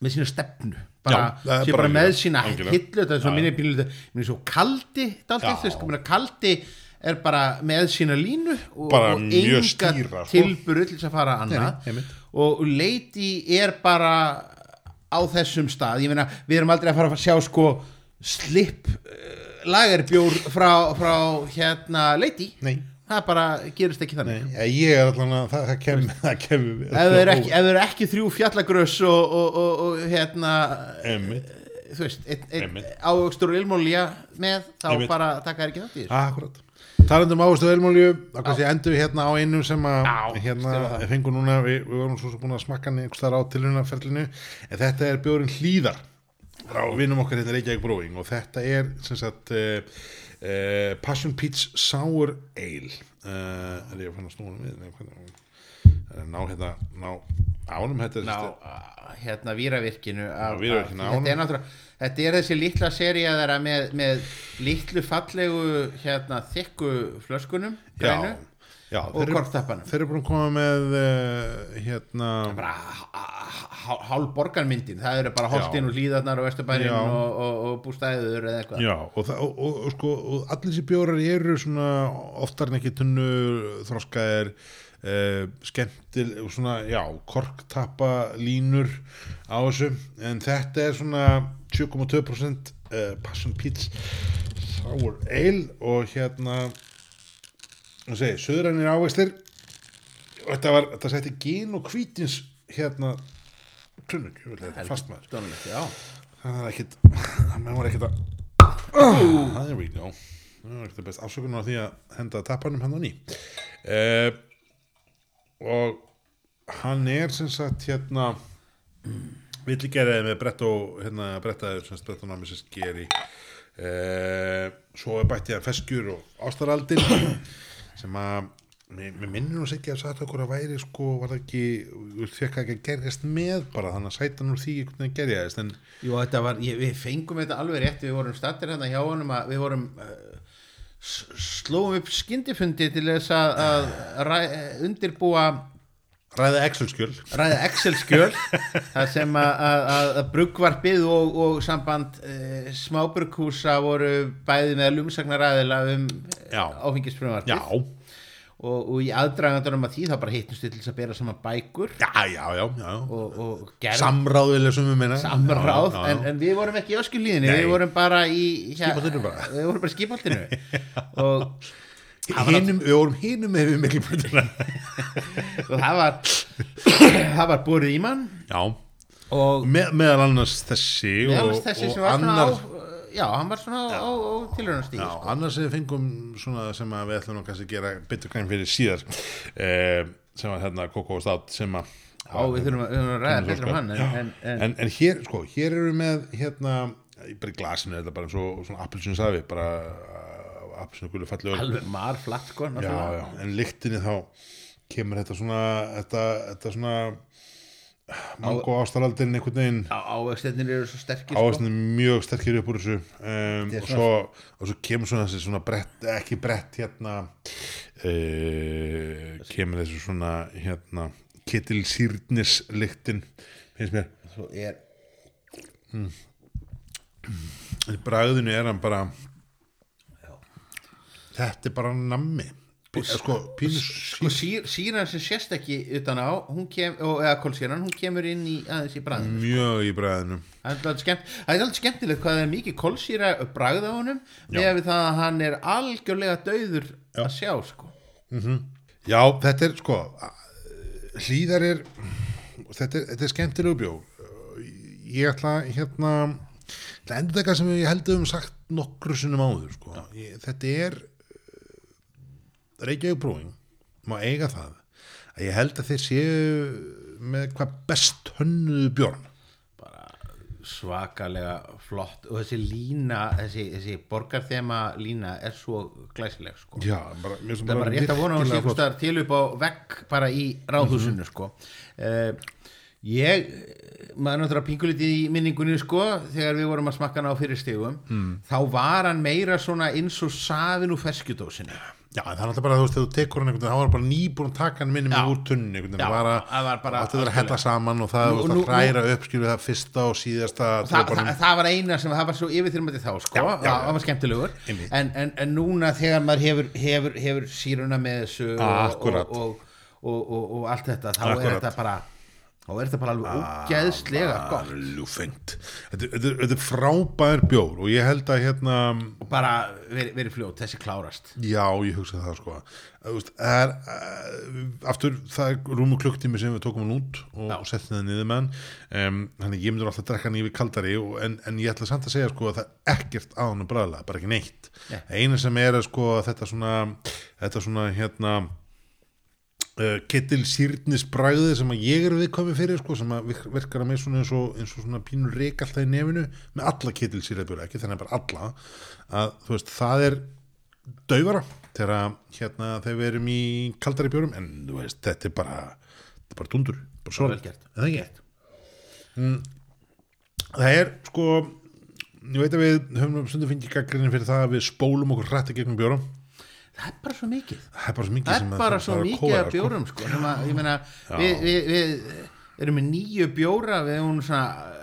með sína stefnu bara, Já, það séu bara bara með sína hillu þetta er svo minni bílu minni svo kaldi minna, kaldi er bara með sína línu og, og enga sko. tilburð til þess að fara annað. og Lady er bara á þessum stað. Ég meina, við erum aldrei að fara að sjá sko slip uh, lagerbjór frá, frá hérna Lady. Nei, það bara gerist ekki þannig. Nei, ég er allan að það, það kem, það kem ef það eru ekki, það eru ekki þrjú fjallagröss og, og, og, og hérna Einmitt, þú veist, ávöxtur og ilmólja með, þá Einmitt. bara taka þær ekki í þessu. Akkurat Talandum ástu velmálju, þá kannski endur við hérna á einum sem að hérna fengur núna, við, við vorum svo búin að smakka hann einhvers þar á tilhörnaferlinu en þetta er bjórin hlýðar frá vinnum okkar hérna Reykjavík Brewing og þetta er sem sagt uh, uh, Passion Peach Sour Ale. Uh, er ég að fann að snúna við? Eh, ná hérna, ná ánum þetta ná, sem hérna víravirkinu þetta þetta er þessi litla seria þeirra með, með litlu fallegu hérna þykku flöskunum já, já, og kortappanum þeir eru búin að koma með uh, hérna hálf borgarmyndin það eru bara holtinn og hlýðarnar og vesturbærin Já. og, og, og bústæður eða eitthvað. Já, og, og, sko allir þessi bjórar eru svona oftar en ekki tunnu þroskaðir uh, skemmtil svona, já, korktappa línur á þessu. En þetta er svona 7,2% uh, Passion Peach Sour Ale og hérna og segi, söðrænir ávextir. Og þetta var, þetta setti gin og hvítins hérna klunning, ég vil þetta er Dónalegt, já. það er ekkit það var ekkit að go. Það var ekkit að best afsökunar á því að henda tappanum hann á ný. Uh, og hann er sem sagt hérna villigerðið með brett og hérna brettaður sem sagt brett og námi sem skeri uh, svo er bætti að feskjur og ástaraldin sem að mér mér minnir nú sér ekki að sagt okkur að væri sko var það ekki, þú fekk ekki að gerjast með bara þannig að sætan úr því einhvern veginn gerjaðist en Jú, þetta var, ég, við fengum þetta alveg rétt við vorum stattir hérna hjá honum að við vorum uh, slóum upp skyndifundi til þess að, að ræ, undirbúa ræða Excel-skjöl. Ræða Excel-skjöl þar sem að, að, að, bruggvarpið og, og samband uh, smábrugghúsa voru bæði með lumsagnaræðila um áfengisfrumvarpið og, og í aðdragandunum að því þá bara hittumst við til þess að bera saman bækur já, já, já, já. og, og gerð meina samráð, já, já. En, en við vorum ekki í öskilíðinni, Nei. við vorum bara í Skipholtinu bara. við vorum bara í skipholtinu <laughs> og, hinum, við vorum hinum með við miklu bröndina <laughs> og það var <coughs> það var borið í mann já, með, meðal annars þessi meðal og, þessi og sem var annar, á já, hann var svona á, á, á tilhörnastíð já, sko. annars við fengum svona sem við ætlum að gera betur græn fyrir síðar eh, sem var hérna Koko og Stát sem að Já, við þurfum að, að ræða betur um hann en, Já. en, en, en, hér, sko, hér eru við með hérna, bara í glasinu er þetta bara eins og svona appelsinu safi bara uh, appelsinu gullu falli alveg mar flatt sko já, já, en lyktinni þá kemur þetta svona þetta, þetta svona mango ástaraldin einhvern veginn. Á- ávextirnir eru svo sterkir sko. áherslu mjög sterkir upp úr þessu. Um, og, svo, og svo kemur svona þessi svona brett, ekki brett hérna uh, kemur þessu svona hérna ketilsýrnis lyktin finnst mér. Svo er í bragðinu er hann bara þetta er bara nammi sko, sko sír, síran sem sést ekki utan á hún kem, og, eða kólsíran, hún kemur inn í aðeins í bræðinu mjög í bragðinu. Það er alltaf skemmtilegt hvað er mikið kólsýra bragð á honum Já. með það að hann er algjörlega dauður að sjá sko. Já, þetta er sko hlýðar er þetta er, þetta er skemmtilegu bjó ég ætla hérna það endur þetta sem ég held um sagt nokkru sinnum áður sko. ég, þetta er Reykjavík Brewing má eiga það að ég held að þeir séu með hvað best hönnuðu bjórn bara svakalega flott og þessi lína, þessi, þessi borgarþema lína er svo glæsileg sko. Já, bara, það er bara rétt að vona að flott. staðar til upp á vegg bara í ráðhúsinu sko. uh, Ég, maður náttúrulega pingulítið í minningunni sko, þegar við vorum að smakka hann á fyrir stegum, mm. þá var hann meira svona eins og safin úr ferskjudósinu. Já, það er alltaf bara, þú veist, þegar þú tekur hann þá var bara nýbúin að taka hann með úr tunni, það var að, það bara þetta að hella saman og það Nú- hræra upp, skilur það fyrsta og síðasta það, það, dropanum. það var eina sem það var svo yfirþyrmandi þá sko, Já, já, það var skemmtilegur. En, en, en núna þegar maður hefur, hefur, hefur síruna með þessu og, Akkúrat. og, og, og, og, og allt þetta þá Akkúrat. er þetta bara þá er þetta bara alveg ógeðslega gott Ljúfengt. Þetta, er frábær bjór og ég held að hérna, og bara verið veri fljót, þessi klárast já, ég hugsa það sko, það er, uh, aftur, það er rúmu klukktími sem við tókum hann út og, og settum það niður með hann, um, þannig ég myndur alltaf að drekka hann yfir kaldari og, en, en ég ætla samt að segja sko að það er ekkert á hann bræðlega, bara ekki neitt. Nei. Það eina sem er sko þetta svona, þetta svona hérna, ketil sýrnis bræði sem að ég er viðkomi fyrir sko, sem að virkar að mig svona eins og, eins og svona pínur reik alltaf í nefinu með alla ketil sýrðabjóra, ekki þannig bara alla að þú veist, það er daufara þegar hérna við erum í kaldari bjórum en þú veist, þetta er bara þetta er bara dundur, bara svo vel gert. það ekki? Það er sko ég veit að við höfum stundum fengið gaggrinni fyrir það að við spólum okkur hrætti gegnum bjórum það er bara svo mikið. Það er bara svo mikið það er að bara svo að mikið af bjórum sko. að, ég meina við, við, við erum með nýju bjóra við erum svona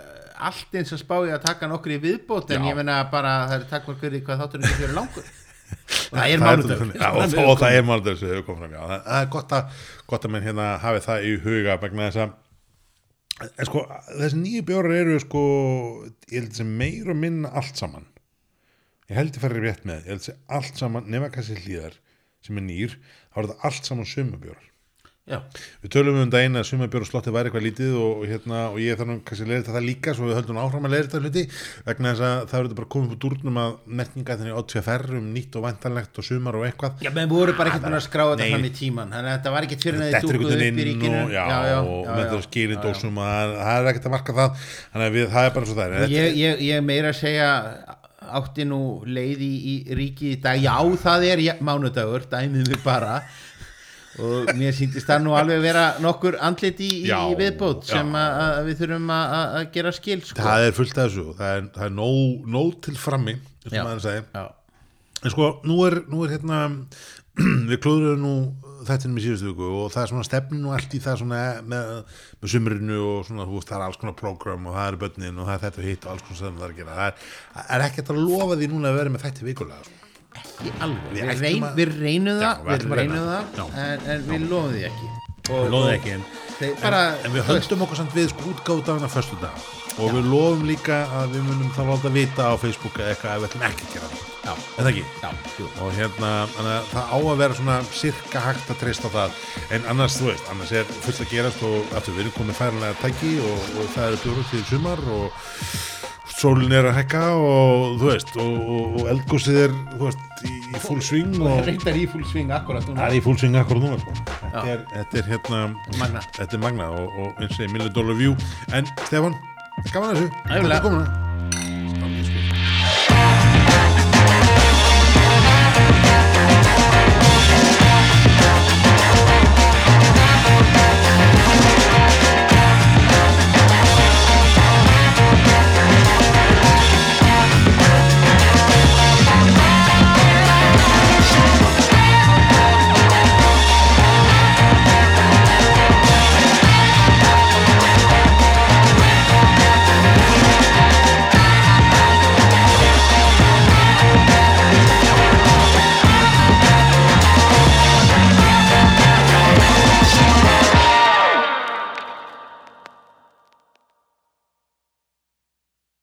allt eins að spá í að taka nokkur í viðbót en Já. ég meina bara það er takk fyrir hvað þáttur ekki fyrir langur. Og <laughs> það er já, og, það er mánudagur sem hefur komið fram já. það, er gott að, gott að menn hérna hafi það í huga vegna þess að sko, þessi nýju bjórar eru sko, ég held sem meir og minna allt saman ég held ég færi rétt með, ég held sem allt saman nema kannski hlýðar sem er nýr þá er þetta allt saman sumabjórar já, við tölum um daginn að sumabjóra slotti væri eitthvað lítið og, hérna, og ég þarf nú kannski að leira það líka svo við höldum áfram að leira þetta hluti vegna þess að það eru bara komið úr dúrnum að merkinga þannig átt fyrir um nýtt og vantanlegt og sumar og eitthvað. Já, menn voru bara ekkert búin að skrá þetta fram í tíman þannig að þetta var ekkert fyrir að þetta þið dúkuðu upp í ríkinu inn og, já, og með þetta skýrindósum og það það er ekkert að marka það þannig að við, það er bara svo það er. Ég, ég, ég meira að segja átti nú leið í, ríki í dag. Já það er mánudagur dæmið mig bara. Og mér síndist það nú alveg vera nokkur andlit í, í Já, viðbót sem að, að við þurfum að, að- að gera skil sko. það er fullt af þessu. Það er, það er nóg, nóg til frammi Já. maður segir. já, en sko, nú er, nú er hérna <clears throat> við klúðurum nú þettinum í síðustu viku og það er svona stefnin og allt í það svona með, með sumrinu og svona, þú veist, það er alls konar prógram og það er börnin og það er þetta og hitt og alls konar sem það er að gera það er, er ekkert að lofa því núna að vera með þætti vikulega sko. ekki alveg Við reyn, við reynum Já, það við við, reynum það. það Já. en, en við lofum því ekki og, og ekki, en, þeir bara, en við höldum okkur samt við sko útgáðdagana föstu dag og við lofum líka að við munum þá láta vita á Facebook eða eitthvað ef við ætlum ekki að gera það. Já, það ekki? já, og hérna, að það á að vera svona sirka hægt að treysta það. En annars, þú veist, annars er fullt að gerast og aftur við erum komið færanlega tæki og, og það eru bjóru til sumar og sólin er að hekka og þú veist, og, og, og eldgósið er þú veist, í, í full swing og reyndar í full swing akkurat núna það er í full swing akkur núna sko. þetta, er, þetta er hérna Magna. þetta er magna og, og eins og million dollar view en Stefan, gaman þessu. Takk fyrir komuna.